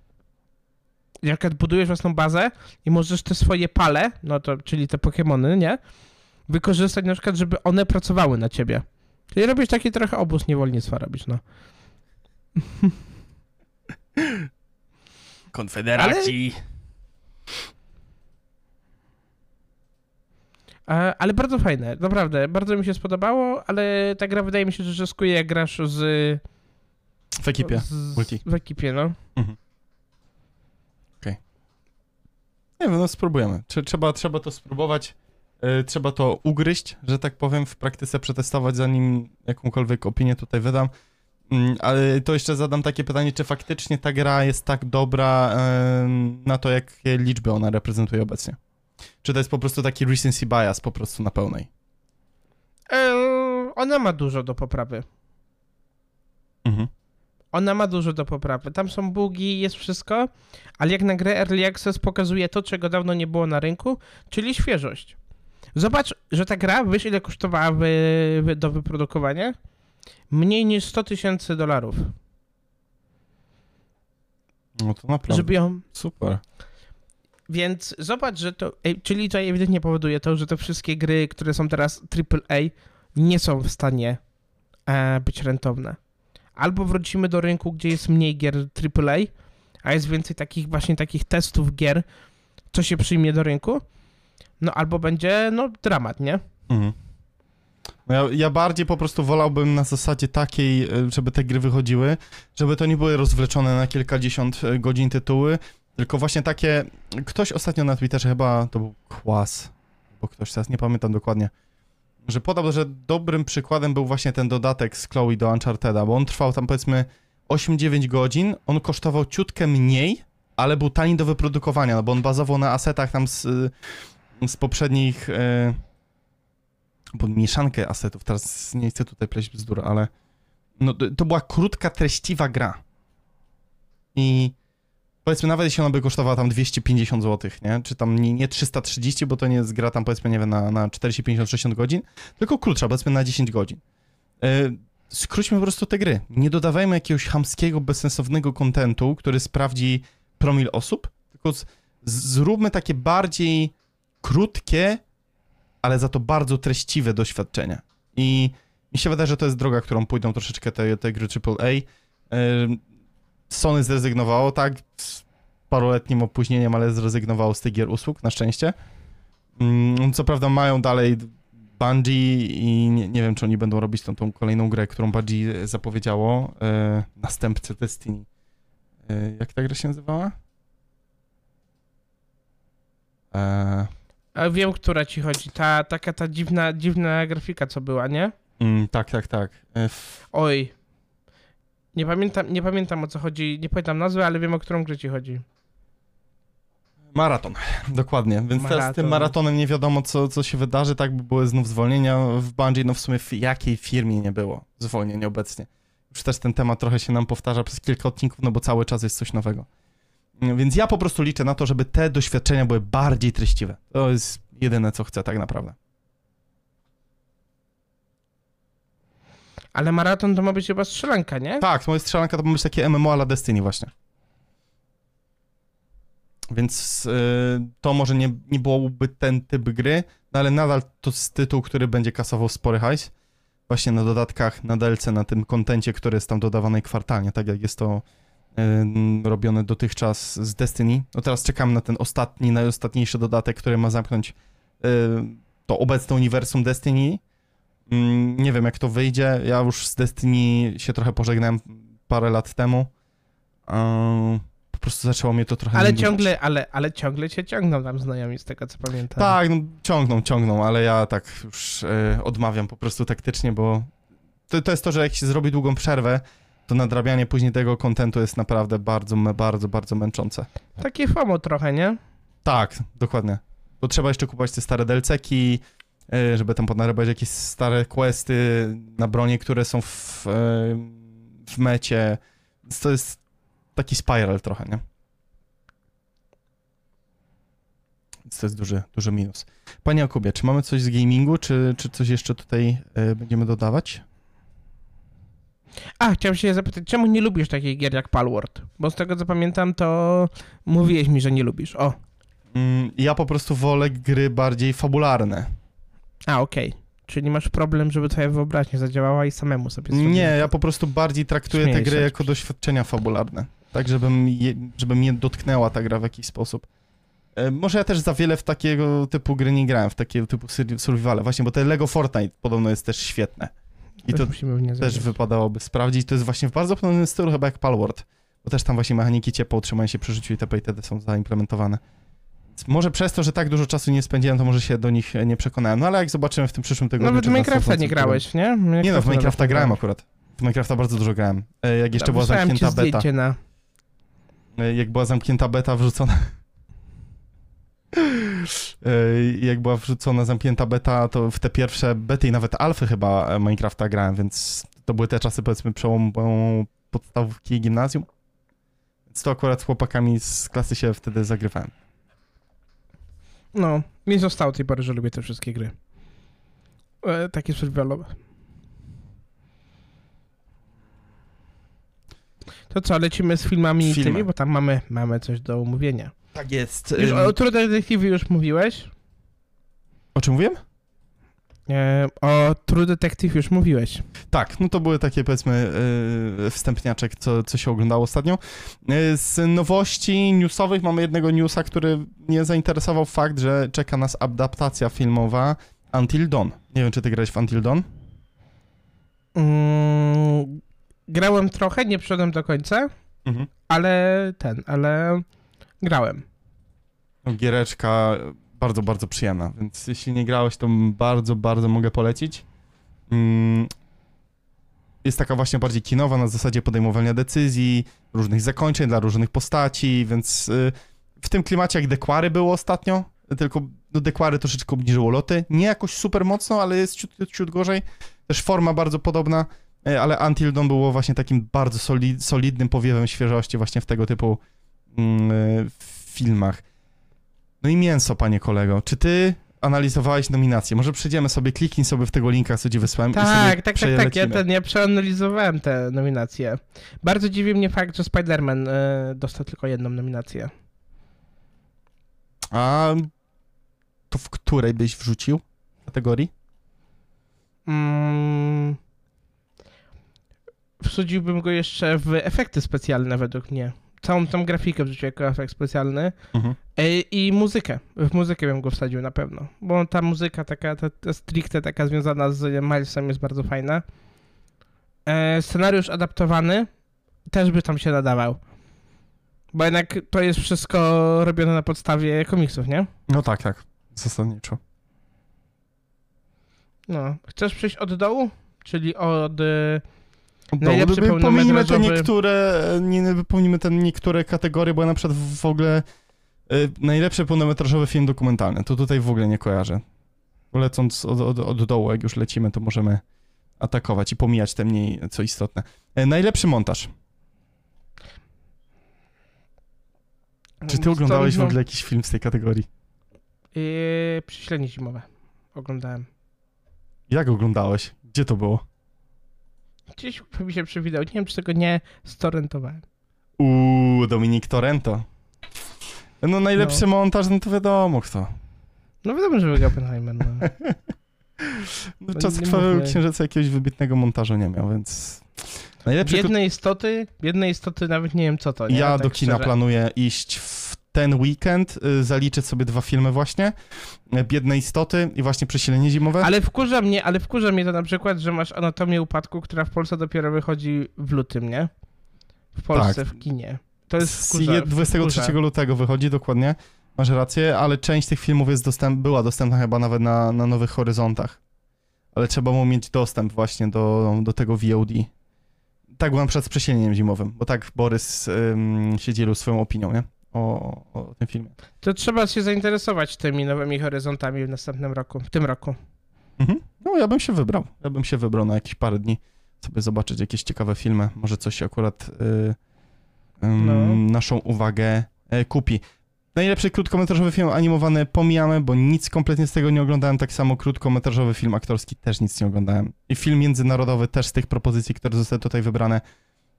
Speaker 2: Przykład budujesz własną bazę i możesz te swoje pale, no to, czyli te Pokemony, nie? Wykorzystać na przykład, żeby one pracowały na ciebie. Czyli robisz taki trochę obóz niewolnictwa robisz, no.
Speaker 1: Konfederaci.
Speaker 2: E, ale bardzo fajne, naprawdę, bardzo mi się spodobało, ale ta gra wydaje mi się, że zyskuje jak grasz z...
Speaker 1: W ekipie.
Speaker 2: z
Speaker 1: multi.
Speaker 2: W ekipie, no.
Speaker 1: Nie wiem, no spróbujemy. Trze- Trzeba, trzeba to spróbować. E, Trzeba to ugryźć, że tak powiem, w praktyce przetestować, zanim jakąkolwiek opinię tutaj wydam. Mm, Ale to jeszcze zadam takie pytanie, czy faktycznie ta gra jest tak dobra na to, jakie liczby ona reprezentuje obecnie? Czy to jest po prostu taki recency bias po prostu na pełnej?
Speaker 2: Ona ma dużo do poprawy.
Speaker 1: Mhm.
Speaker 2: Ona ma dużo do poprawy. Tam są bugi, jest wszystko, ale jak na grę Early Access pokazuje to, czego dawno nie było na rynku, czyli świeżość. Zobacz, że ta gra, wiesz ile kosztowała wy, wy, do wyprodukowania? Mniej niż 100 tysięcy dolarów,
Speaker 1: No to naprawdę
Speaker 2: żeby ją...
Speaker 1: super.
Speaker 2: Więc zobacz, że to... Czyli to ewidentnie powoduje to, że te wszystkie gry, które są teraz AAA, nie są w stanie e, być rentowne. Albo wrócimy do rynku, gdzie jest mniej gier AAA, a jest więcej takich właśnie takich testów gier, co się przyjmie do rynku, no albo będzie, no, dramat, nie?
Speaker 1: Mhm. No ja, ja bardziej po prostu wolałbym na zasadzie takiej, e, żeby te gry wychodziły, żeby to nie były rozwleczone na kilkadziesiąt e, godzin tytuły, tylko właśnie takie, ktoś ostatnio na Twitterze chyba, to był Kłas, bo ktoś teraz nie pamiętam dokładnie, że podał, że dobrym przykładem był właśnie ten dodatek z Chloe do Uncharted'a, bo on trwał tam powiedzmy 8-9 godzin, on kosztował ciutkę mniej, ale był tani do wyprodukowania, no bo on bazował na asetach tam z, z poprzednich... e, bo mieszankę asetów, teraz nie chcę tutaj pleść bzdur, ale no, to, była krótka, treściwa gra. I powiedzmy, nawet jeśli ona by kosztowała tam 250 zł, nie? Czy tam nie, nie 330, bo to nie jest gra tam powiedzmy, nie wiem, na, na 40, 50, 60 godzin, tylko krótsza, powiedzmy na 10 godzin. Yy, skróćmy po prostu te gry. Nie dodawajmy jakiegoś chamskiego, bezsensownego kontentu, który sprawdzi promil osób, tylko z, zróbmy takie bardziej krótkie, ale za to bardzo treściwe doświadczenia. I mi się wydaje, że to jest droga, którą pójdą troszeczkę te, te gry AAA. Sony zrezygnowało, tak, z paroletnim opóźnieniem, ale zrezygnowało z tych gier usług, na szczęście. Ym, Co prawda mają dalej Bungie i nie, nie wiem, czy oni będą robić tą, tą kolejną grę, którą Bungie zapowiedziało, e, następcę Destiny. E, jak ta gra się nazywała? E,
Speaker 2: A wiem, która ci chodzi. Ta, taka ta dziwna, dziwna grafika, co była, nie?
Speaker 1: mm, tak, tak, tak. E, f,
Speaker 2: Oj. Nie pamiętam, nie pamiętam o co chodzi, nie pamiętam nazwy, ale wiem o którą grę ci chodzi.
Speaker 1: Maraton, dokładnie. Więc teraz z tym
Speaker 2: Maraton.
Speaker 1: maratonem nie wiadomo, co, co się wydarzy, tak by były znów zwolnienia w Bungie, no w sumie w jakiej firmie nie było zwolnień obecnie. Już też ten temat trochę się nam powtarza przez kilka odcinków, no bo cały czas jest coś nowego. Więc ja po prostu liczę na to, żeby te doświadczenia były bardziej treściwe. To jest jedyne, co chcę tak naprawdę.
Speaker 2: Ale maraton to ma być chyba strzelanka, nie?
Speaker 1: Tak, moja strzelanka to ma być takie MMO ala Destiny właśnie. Więc y, to może nie, nie byłoby ten typ gry, no ale nadal to jest tytuł, który będzie kasował spory hajs. Właśnie na dodatkach, na DLC, na tym kontencie, który jest tam dodawany kwartalnie, tak jak jest to robione dotychczas z Destiny. No teraz czekamy na ten ostatni, najostatniejszy dodatek, który ma zamknąć to obecne uniwersum Destiny. Mm, Nie wiem, jak to wyjdzie. Ja już z Destiny się trochę pożegnałem parę lat temu. Po prostu zaczęło mnie to trochę
Speaker 2: Ale ciągle, ale, ale ciągle cię ciągną tam znajomi, z tego co pamiętam.
Speaker 1: Tak, no, ciągną, ciągną, ale ja tak już e, odmawiam po prostu taktycznie, bo to, to jest to, że jak się zrobi długą przerwę, to nadrabianie później tego kontentu jest naprawdę bardzo, bardzo, bardzo męczące.
Speaker 2: Takie FOMO trochę, nie?
Speaker 1: Tak, dokładnie. Bo trzeba jeszcze kupować te stare DLC-ki, e, żeby tam podnarabiać jakieś stare questy na bronie, które są w, e, w mecie. To jest taki spiral trochę, nie? Więc to jest duży, duży minus. Panie Jakubie, czy mamy coś z gamingu, czy, czy coś jeszcze tutaj e, będziemy dodawać?
Speaker 2: A, chciałem się zapytać, czemu nie lubisz takich gier jak Palworld? Bo z tego co pamiętam, to mówiłeś mi, że nie lubisz. O,
Speaker 1: Mm, ja po prostu wolę gry bardziej fabularne.
Speaker 2: a okej. Czyli masz problem, żeby twoja wyobraźnia zadziałała i samemu sobie
Speaker 1: Nie,
Speaker 2: zrobiłeś
Speaker 1: ja po prostu bardziej traktuję
Speaker 2: Śmieję
Speaker 1: te gry
Speaker 2: się
Speaker 1: jako doświadczenia fabularne. Tak, żebym je, żeby mnie dotknęła ta gra w jakiś sposób. E, może ja też za wiele w takiego typu gry nie grałem, w takiego typu sur- survivale. Właśnie, bo te Lego Fortnite podobno jest też świetne. I to też
Speaker 2: zagrać.
Speaker 1: wypadałoby sprawdzić. To jest właśnie w bardzo podobnym stylu chyba jak Palworld. Bo też tam właśnie mechaniki ciepła, utrzymania się przy życiu itp. itd. są zaimplementowane. Może przez to, że tak dużo czasu nie spędziłem, to może się do nich nie przekonałem. No ale jak zobaczymy w tym przyszłym tygodniu...
Speaker 2: Nawet w Minecrafta nie grałeś, nie?
Speaker 1: Nie no, w
Speaker 2: Minecrafta
Speaker 1: Minecrafta grałem
Speaker 2: grałeś.
Speaker 1: akurat. W Minecrafta bardzo dużo grałem. E, Jak jeszcze była zamknięta beta.
Speaker 2: na...
Speaker 1: E, Jak była zamknięta beta wrzucona. E, Jak była wrzucona zamknięta beta, to w te pierwsze bety i nawet alfy chyba e, Minecrafta grałem, więc to były te czasy powiedzmy przełomu podstawówki i gimnazjum. Więc to akurat z chłopakami z klasy się wtedy zagrywałem.
Speaker 2: No, mi zostało tej pory, że lubię te wszystkie gry. E, takie survivalowe. To co, lecimy z filmami i
Speaker 1: Filmy.
Speaker 2: tymi, bo tam mamy, mamy coś do omówienia.
Speaker 1: Tak jest.
Speaker 2: Już, o True Detective już mówiłeś?
Speaker 1: O czym mówiłem?
Speaker 2: E, o True Detective już mówiłeś.
Speaker 1: Tak, no to były takie powiedzmy yy, wstępniaczek, co, co się oglądało ostatnio. Yy, z nowości newsowych mamy jednego newsa, który mnie zainteresował fakt, że czeka nas adaptacja filmowa Until Dawn. Nie wiem, czy ty grałeś w Until Dawn?
Speaker 2: Mm, grałem trochę, nie przyszedłem do końca,
Speaker 1: Mhm.
Speaker 2: ale ten, ale grałem.
Speaker 1: No, giereczka bardzo, bardzo przyjemna, więc jeśli nie grałeś, to bardzo, bardzo mogę polecić. Mm, Jest taka właśnie bardziej kinowa na zasadzie podejmowania decyzji, różnych zakończeń dla różnych postaci, więc y, w tym klimacie jak Dekwary było ostatnio, tylko no Dekwary troszeczkę obniżyło loty, nie jakoś super mocno, ale jest ciut, ciut gorzej, też forma bardzo podobna, y, ale Until Dawn było właśnie takim bardzo soli, solidnym powiewem świeżości właśnie w tego typu mm, y, filmach. No i mięso, panie kolego. Czy ty analizowałeś nominacje? Może przejdziemy sobie, kliknij sobie w tego linka, co ci wysłałem
Speaker 2: Tak,
Speaker 1: sobie
Speaker 2: tak, tak, tak. Ja, ten, ja przeanalizowałem te nominacje. Bardzo dziwi mnie fakt, że Spider-Man e, dostał tylko jedną nominację.
Speaker 1: A to w której byś wrzucił kategorii?
Speaker 2: Mm, go jeszcze w efekty specjalne według mnie. Całą tą grafikę wrzucił jako efekt specjalny.
Speaker 1: Mhm.
Speaker 2: E, I muzykę. W muzykę bym go wsadził na pewno. Bo ta muzyka taka, ta, ta stricte taka związana z Milesem jest bardzo fajna. E, scenariusz adaptowany też by tam się nadawał. Bo jednak to jest wszystko robione na podstawie komiksów, nie?
Speaker 1: No tak, tak. Zasadniczo.
Speaker 2: No. Chcesz przejść od dołu? Czyli od... e, Najlepszy
Speaker 1: wypełnimy te niektóre, nie, wypełnimy te niektóre kategorie, bo ja na przykład w ogóle Y, najlepszy pełnometrażowy film dokumentalny, to tutaj w ogóle nie kojarzę. Lecąc od, od, od dołu, jak już lecimy, to możemy atakować i pomijać te mniej co istotne. Y, najlepszy montaż. Czy ty oglądałeś w
Speaker 2: no.
Speaker 1: ogóle jakiś film z tej kategorii?
Speaker 2: Yy, Przyślenie zimowe. Oglądałem.
Speaker 1: Jak oglądałeś? Gdzie to było?
Speaker 2: Gdzieś mi się przewidał. Nie wiem, czy tego nie storrentowałem.
Speaker 1: Uuu, Dominik Torrento. No najlepszy montaż, no to wiadomo kto.
Speaker 2: No wiadomo, że wygrał Oppenheimer. No.
Speaker 1: No,
Speaker 2: No
Speaker 1: czas krwawego księżyca jakiegoś wybitnego montażu nie miał, więc... Najlepszy
Speaker 2: Biedne istoty, biedne istoty nawet nie wiem co to, nie?
Speaker 1: Ja
Speaker 2: Tak
Speaker 1: do kina
Speaker 2: szczerze.
Speaker 1: planuję iść w ten weekend, y, zaliczyć sobie dwa filmy właśnie. y, Biedne istoty i właśnie Przesilenie zimowe.
Speaker 2: Ale wkurza mnie, ale wkurza mnie to na przykład, że masz Anatomię Upadku, która w Polsce dopiero wychodzi w lutym, nie? W Polsce,
Speaker 1: Tak.
Speaker 2: w kinie. To jest wkurza,
Speaker 1: je- 23
Speaker 2: wkurza.
Speaker 1: lutego wychodzi, dokładnie. Masz rację, ale część tych filmów jest dostęp, była dostępna chyba nawet na, na Nowych Horyzontach. Ale trzeba mu mieć dostęp właśnie do, do tego VOD. Tak przykład z Przesileniem zimowym, bo tak Borys ym, się dzielił swoją opinią, nie? O, o tym filmie.
Speaker 2: To trzeba się zainteresować tymi nowymi horyzontami w następnym roku, w tym roku.
Speaker 1: Mhm. No, ja bym się wybrał. Ja bym się wybrał na jakieś parę dni, sobie zobaczyć jakieś ciekawe filmy. Może coś akurat y, ym,
Speaker 2: No.
Speaker 1: naszą uwagę y, kupi. Najlepszy krótkometrażowy film animowany pomijamy, bo nic kompletnie z tego nie oglądałem. Tak samo krótkometrażowy film aktorski też nic nie oglądałem. I film międzynarodowy też z tych propozycji, które zostały tutaj wybrane.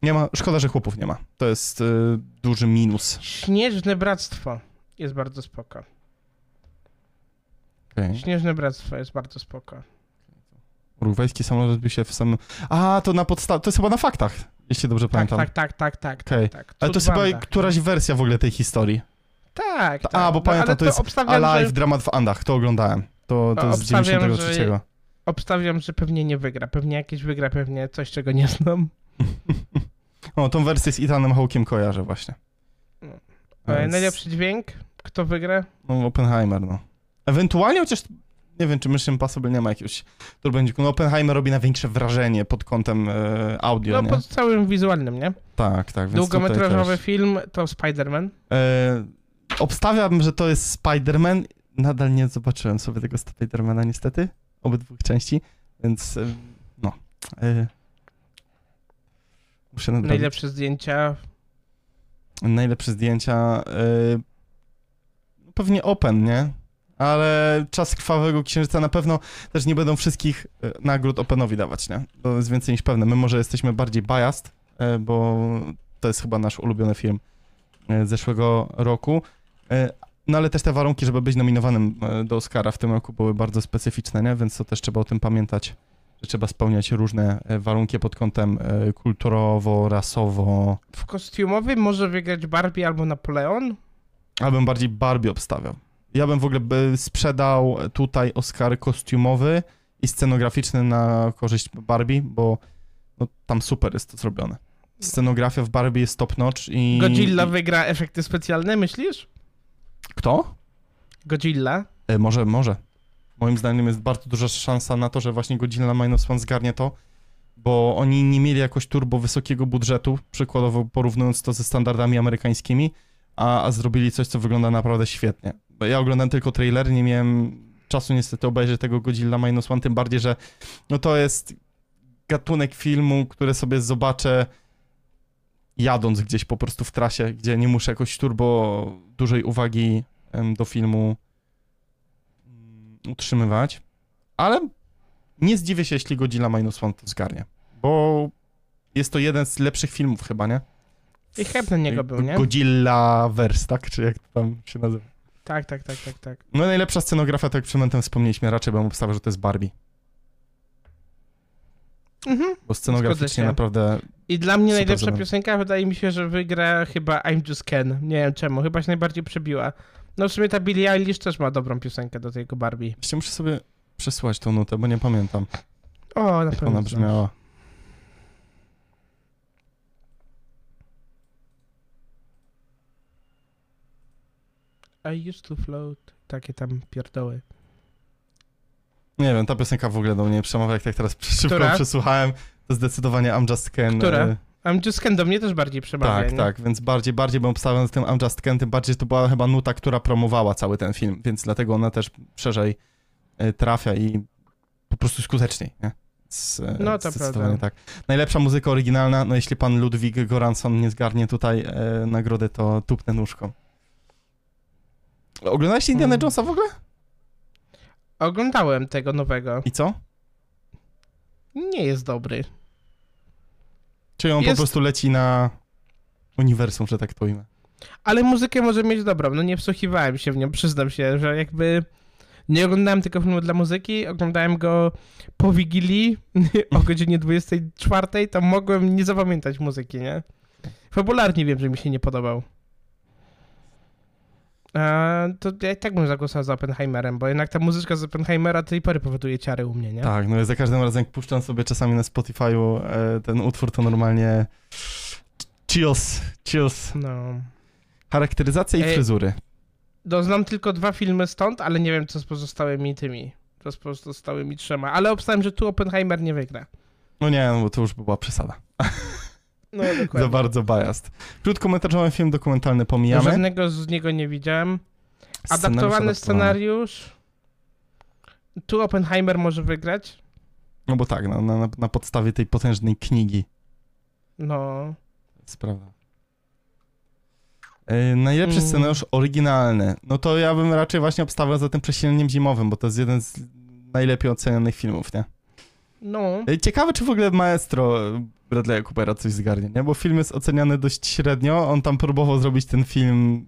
Speaker 1: Nie ma, szkoda, że chłopów nie ma. To jest y, duży minus.
Speaker 2: Śnieżne Bractwo jest bardzo spoko.
Speaker 1: Okay.
Speaker 2: Śnieżne Bractwo jest bardzo spoko.
Speaker 1: Urugwajski samolot rozbił się w samym... A, to na podstawie... To jest chyba na faktach, jeśli dobrze
Speaker 2: Tak,
Speaker 1: pamiętam.
Speaker 2: tak, tak, tak, tak.
Speaker 1: Okej.
Speaker 2: tak, tak.
Speaker 1: Ale to jest chyba któraś wersja w ogóle tej historii.
Speaker 2: Tak, tak.
Speaker 1: A, bo
Speaker 2: No,
Speaker 1: pamiętam,
Speaker 2: ale
Speaker 1: to jest Alive,
Speaker 2: że,
Speaker 1: dramat w Andach, to oglądałem. To, to
Speaker 2: A,
Speaker 1: jest z
Speaker 2: obstawiam,
Speaker 1: 93.
Speaker 2: że- obstawiam, że pewnie nie wygra. Pewnie jakieś wygra, pewnie coś, czego nie znam.
Speaker 1: O, tą wersję z Ethanem Hawkiem kojarzę właśnie.
Speaker 2: E,
Speaker 1: Więc-
Speaker 2: Najlepszy dźwięk? Kto wygra?
Speaker 1: No, Oppenheimer, no. Ewentualnie, chociaż nie wiem, czy Mission Impossible nie ma jakiegoś turbędziku. No, Oppenheimer robi największe wrażenie pod kątem e, audio,
Speaker 2: No
Speaker 1: nie?
Speaker 2: pod całym wizualnym, nie?
Speaker 1: Tak, tak, więc
Speaker 2: Długometrażowy
Speaker 1: też.
Speaker 2: film to Spider-Man.
Speaker 1: E, obstawiam, że to jest Spider-Man. Nadal nie zobaczyłem sobie tego Spider-Mana niestety, obydwu części, więc e, no. E, muszę nadrobić.
Speaker 2: Najlepsze zdjęcia.
Speaker 1: Najlepsze zdjęcia. Yy, pewnie Open, nie? Ale czas krwawego księżyca na pewno też nie będą wszystkich y, nagród Openowi dawać, nie? To jest więcej niż pewne. My może jesteśmy bardziej biased, y, bo to jest chyba nasz ulubiony film y, zeszłego roku. Y, No ale też te warunki, żeby być nominowanym do Oscara w tym roku były bardzo specyficzne, nie? Więc to też trzeba o tym pamiętać, że trzeba spełniać różne y, warunki pod kątem y, kulturowo, rasowo,
Speaker 2: W kostiumowym może wygrać Barbie albo Napoleon.
Speaker 1: Ja bym bardziej Barbie obstawiał. Ja bym w ogóle by sprzedał tutaj Oscar kostiumowy i scenograficzny na korzyść Barbie, bo no, tam super jest to zrobione. Scenografia w Barbie jest top notch i...
Speaker 2: Godzilla wygra efekty specjalne, myślisz?
Speaker 1: Kto?
Speaker 2: Godzilla.
Speaker 1: E, może, może. Moim zdaniem jest bardzo duża szansa na to, że właśnie Godzilla Minus One zgarnie to, bo oni nie mieli jakoś turbo wysokiego budżetu, przykładowo porównując to ze standardami amerykańskimi, a, a zrobili coś, co wygląda naprawdę świetnie. Bo ja oglądałem tylko trailer, nie miałem czasu niestety obejrzeć tego Godzilla Minus One, tym bardziej, że no to jest gatunek filmu, który sobie zobaczę jadąc gdzieś po prostu w trasie, gdzie nie muszę jakoś turbo dużej uwagi do filmu utrzymywać, ale nie zdziwię się, jeśli Godzilla Minus One to zgarnie, bo jest to jeden z lepszych filmów chyba, nie?
Speaker 2: I hype na niego był, nie?
Speaker 1: Godzilla Verse, tak? Czy jak to tam się nazywa?
Speaker 2: Tak, tak, tak, tak, tak.
Speaker 1: No najlepsza scenografia, tak jak przed momentem wspomnieliśmy, raczej bym obstawiał, że to jest Barbie,
Speaker 2: Mhm.
Speaker 1: bo scenograficznie naprawdę
Speaker 2: I dla mnie najlepsza piosenka wydaje mi się, że wygra chyba I'm Just Ken. Nie wiem czemu, chyba się najbardziej przebiła. No w sumie ta Billie Eilish też ma dobrą piosenkę do tego Barbie.
Speaker 1: Jeszcze muszę sobie przesłać tą nutę, bo nie pamiętam,
Speaker 2: O, na pewno.
Speaker 1: ona brzmiała.
Speaker 2: I used to float. Takie tam pierdoły.
Speaker 1: Nie wiem, ta piosenka w ogóle do mnie nie przemawia, jak tak teraz szybko
Speaker 2: Która?
Speaker 1: przesłuchałem, to zdecydowanie I'm Just Ken.
Speaker 2: Która? I'm Just Ken do mnie też bardziej przemawia,
Speaker 1: Tak,
Speaker 2: nie?
Speaker 1: tak, więc bardziej, bardziej bym obstawiał z tym I'm Just Ken, tym bardziej, to była chyba nuta, która promowała cały ten film, więc dlatego ona też szerzej e, trafia i po prostu skuteczniej, nie? Z, e,
Speaker 2: No, to prawda.
Speaker 1: tak. Najlepsza muzyka oryginalna, no jeśli pan Ludwig Goranson nie zgarnie tutaj e, nagrody, to tupnę nóżką. Oglądałeś Indiana
Speaker 2: Mm.
Speaker 1: Jonesa w ogóle?
Speaker 2: Oglądałem tego nowego.
Speaker 1: I co?
Speaker 2: Nie jest dobry.
Speaker 1: Czy on po
Speaker 2: Jest-
Speaker 1: prostu leci na uniwersum, że tak to ujmę?
Speaker 2: Ale muzykę może mieć dobrą. No nie wsłuchiwałem się w nią, przyznam się, że jakby nie oglądałem tylko filmu dla muzyki, oglądałem go po Wigilii o godzinie 24, to mogłem nie zapamiętać muzyki, nie? Fabularnie wiem, że mi się nie podobał. A, to ja i tak bym zagłosował za Oppenheimerem, bo jednak ta muzyczka z Oppenheimera do tej pory powoduje ciary u mnie, nie?
Speaker 1: Tak, no ja za każdym razem jak puszczam sobie czasami na Spotify'u e, ten utwór, to normalnie chills, chills.
Speaker 2: No.
Speaker 1: Charakteryzacja i fryzury.
Speaker 2: No, znam tylko dwa filmy stąd, ale nie wiem, co z pozostałymi tymi. Co z pozostałymi trzema. Ale obstałem, że tu Oppenheimer nie wygra.
Speaker 1: No nie, no bo to już by była przesada.
Speaker 2: No,
Speaker 1: Za bardzo biased. Krótkometrażowy film dokumentalny pomijamy.
Speaker 2: Żadnego z niego nie widziałem.
Speaker 1: Scenariusz
Speaker 2: Adaptowany
Speaker 1: adaptowany.
Speaker 2: scenariusz. Tu Oppenheimer może wygrać.
Speaker 1: No bo tak, no, na, na podstawie tej potężnej knigi.
Speaker 2: No.
Speaker 1: To jest prawda. E, najlepszy
Speaker 2: Mm.
Speaker 1: scenariusz oryginalny. No to ja bym raczej właśnie obstawiał za tym przesilnym zimowym, bo to jest jeden z najlepiej ocenionych filmów, nie?
Speaker 2: No.
Speaker 1: E, Ciekawe, czy w ogóle maestro Bradley'a Coopera coś zgarnie, nie? Bo film jest oceniany dość średnio. On tam próbował zrobić ten film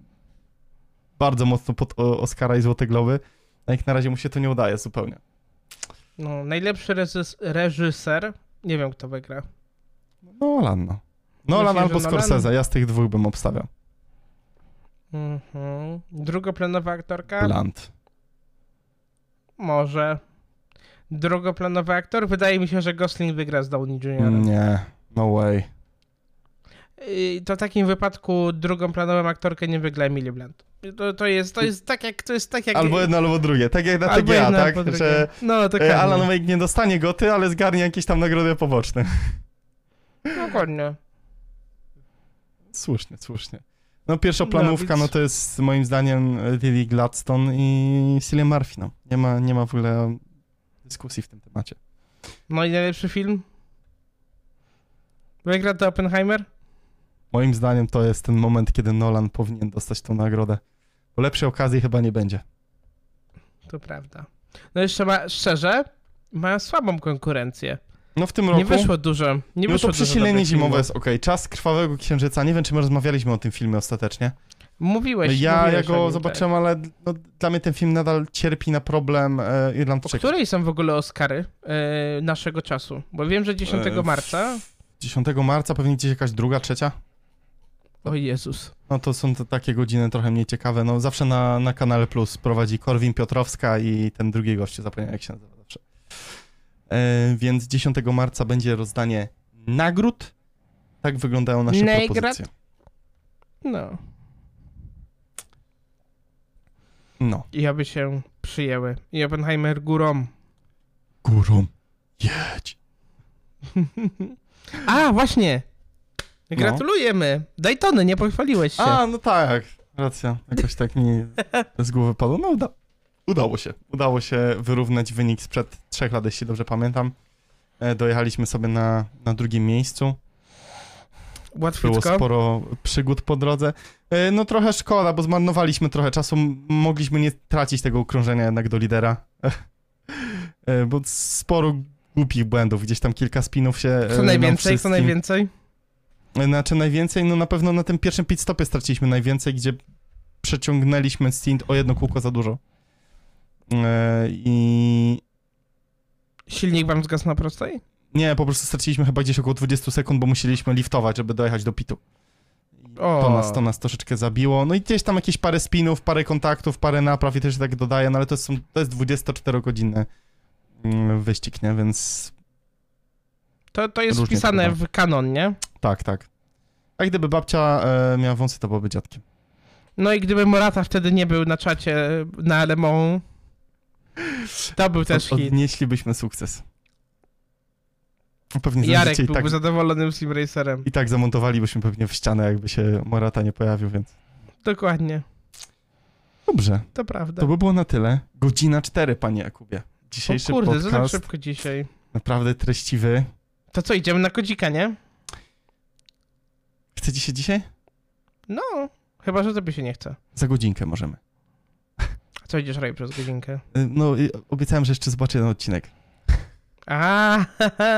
Speaker 1: bardzo mocno pod Oscara i Złote Globy. A jak na razie mu się to nie udaje zupełnie.
Speaker 2: no. Najlepszy reżyser. Nie wiem, kto wygra.
Speaker 1: Nolan, no. Nolan
Speaker 2: Myślisz,
Speaker 1: albo? Scorsese, ja z tych dwóch bym obstawiał.
Speaker 2: Mhm. Drugoplanowa aktorka?
Speaker 1: Blunt.
Speaker 2: Może. Drugoplanowy aktor? Wydaje mi się, że Gosling wygra z Downey Jr.
Speaker 1: Nie, no way.
Speaker 2: I to w takim wypadku drugoplanową aktorkę nie wygra Emily Blunt. To, to, jest, to jest tak jak... To jest tak jak
Speaker 1: Albo jedno, albo drugie. Tak jak na
Speaker 2: albo
Speaker 1: TGA,
Speaker 2: jedna,
Speaker 1: tak?
Speaker 2: albo.
Speaker 1: Że
Speaker 2: No, to
Speaker 1: e, Alan Wake nie dostanie goty, ale zgarnie jakieś tam nagrody poboczne.
Speaker 2: Dokładnie.
Speaker 1: Słusznie, słusznie. No pierwszoplanówka,
Speaker 2: No,
Speaker 1: no, to jest moim zdaniem Lily Gladstone i Cillian Murphy, no. Nie ma, nie ma w ogóle dyskusji w tym temacie.
Speaker 2: No i najlepszy film? Wygra to Oppenheimer?
Speaker 1: Moim zdaniem to jest ten moment, kiedy Nolan powinien dostać tą nagrodę. Bo lepszej okazji chyba nie będzie.
Speaker 2: To prawda. No jeszcze ma, szczerze, ma słabą konkurencję.
Speaker 1: No w tym roku...
Speaker 2: Nie wyszło dużo. Nie
Speaker 1: no
Speaker 2: wyszło
Speaker 1: to przesilenie zimowe jest okej. Czas Krwawego Księżyca. Nie wiem, czy my rozmawialiśmy o tym filmie ostatecznie.
Speaker 2: Mówiłeś,
Speaker 1: ja
Speaker 2: mówiłeś
Speaker 1: go
Speaker 2: nim,
Speaker 1: zobaczyłem, ale no, dla mnie ten film nadal cierpi na problem e,
Speaker 2: Tak.
Speaker 1: Irlandczyków.
Speaker 2: której są w ogóle Oscary e, naszego czasu? Bo wiem, że 10
Speaker 1: E,
Speaker 2: marca...
Speaker 1: 10 marca, pewnie gdzieś jakaś druga, trzecia.
Speaker 2: O Jezus.
Speaker 1: No to są te takie godziny trochę mniej ciekawe. No zawsze na, na kanale Plus prowadzi Korwin Piotrowska i ten drugi gościu, zapomniałem jak się nazywa zawsze. E, więc 10 marca będzie rozdanie nagród. Tak wyglądają nasze
Speaker 2: Nagrad?
Speaker 1: propozycje.
Speaker 2: No.
Speaker 1: No.
Speaker 2: I aby się przyjęły. I Oppenheimer górą.
Speaker 1: Górą. Jedź.
Speaker 2: A, właśnie!
Speaker 1: No.
Speaker 2: Gratulujemy! Daytony, nie pochwaliłeś się.
Speaker 1: A, no tak. Racja. Jakoś tak mi z głowy padło. No uda udało się. Udało się wyrównać wynik sprzed trzech lat, jeśli dobrze pamiętam. E, dojechaliśmy sobie na, na drugim miejscu. Było sporo przygód po drodze. E, No trochę szkoda, bo zmarnowaliśmy trochę czasu. Mogliśmy nie tracić tego ukrążenia jednak do lidera. E, Bo sporo głupich błędów. Gdzieś tam kilka spinów się e,
Speaker 2: Co
Speaker 1: nam
Speaker 2: najwięcej, co najwięcej?
Speaker 1: Znaczy najwięcej, no na pewno na tym pierwszym pit stopie straciliśmy najwięcej, gdzie przeciągnęliśmy stint o jedno kółko za dużo. E, I
Speaker 2: Silnik wam zgasł na prostej?
Speaker 1: Nie, po prostu straciliśmy chyba gdzieś około 20 sekund, bo musieliśmy liftować, żeby dojechać do pitu.
Speaker 2: O.
Speaker 1: To nas, to nas troszeczkę zabiło. No i gdzieś tam jakieś parę spinów, parę kontaktów, parę napraw i też tak dodaje, no ale to, są, to jest 24-godzinny mm, wyścig, nie? Więc
Speaker 2: To, to jest
Speaker 1: Różnie
Speaker 2: wpisane w kanon, nie?
Speaker 1: tak, tak. A gdyby babcia e, miała wąsy, to byłoby dziadkiem.
Speaker 2: No i gdyby Morata wtedy nie był na czacie na Alemą, to był też
Speaker 1: Od,
Speaker 2: hit.
Speaker 1: odnieślibyśmy sukces. Pewnie
Speaker 2: Jarek byłby
Speaker 1: tak,
Speaker 2: zadowolonym Sim Racerem.
Speaker 1: i tak zamontowalibyśmy pewnie w ścianę, jakby się Morata nie pojawił, więc
Speaker 2: Dokładnie,
Speaker 1: dobrze.
Speaker 2: to prawda.
Speaker 1: To by było na tyle. Godzina 4, panie Jakubie.
Speaker 2: o
Speaker 1: Dzisiejszy
Speaker 2: kurde, to tak
Speaker 1: podcast
Speaker 2: szybko dzisiaj.
Speaker 1: naprawdę treściwy.
Speaker 2: To co, idziemy na kodzika, nie?
Speaker 1: Chcecie się dzisiaj?
Speaker 2: No, chyba, że tobie się nie chce.
Speaker 1: Za godzinkę możemy.
Speaker 2: A co idziesz raj przez godzinkę?
Speaker 1: Y, No, obiecałem, że jeszcze zobaczę ten odcinek.
Speaker 2: A,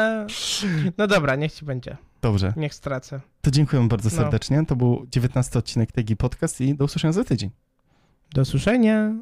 Speaker 2: no dobra, niech ci będzie.
Speaker 1: Dobrze.
Speaker 2: Niech stracę.
Speaker 1: To dziękuję bardzo
Speaker 2: No.
Speaker 1: serdecznie. To był 19 odcinek Tegi Podcast i do usłyszenia za tydzień.
Speaker 2: Do usłyszenia.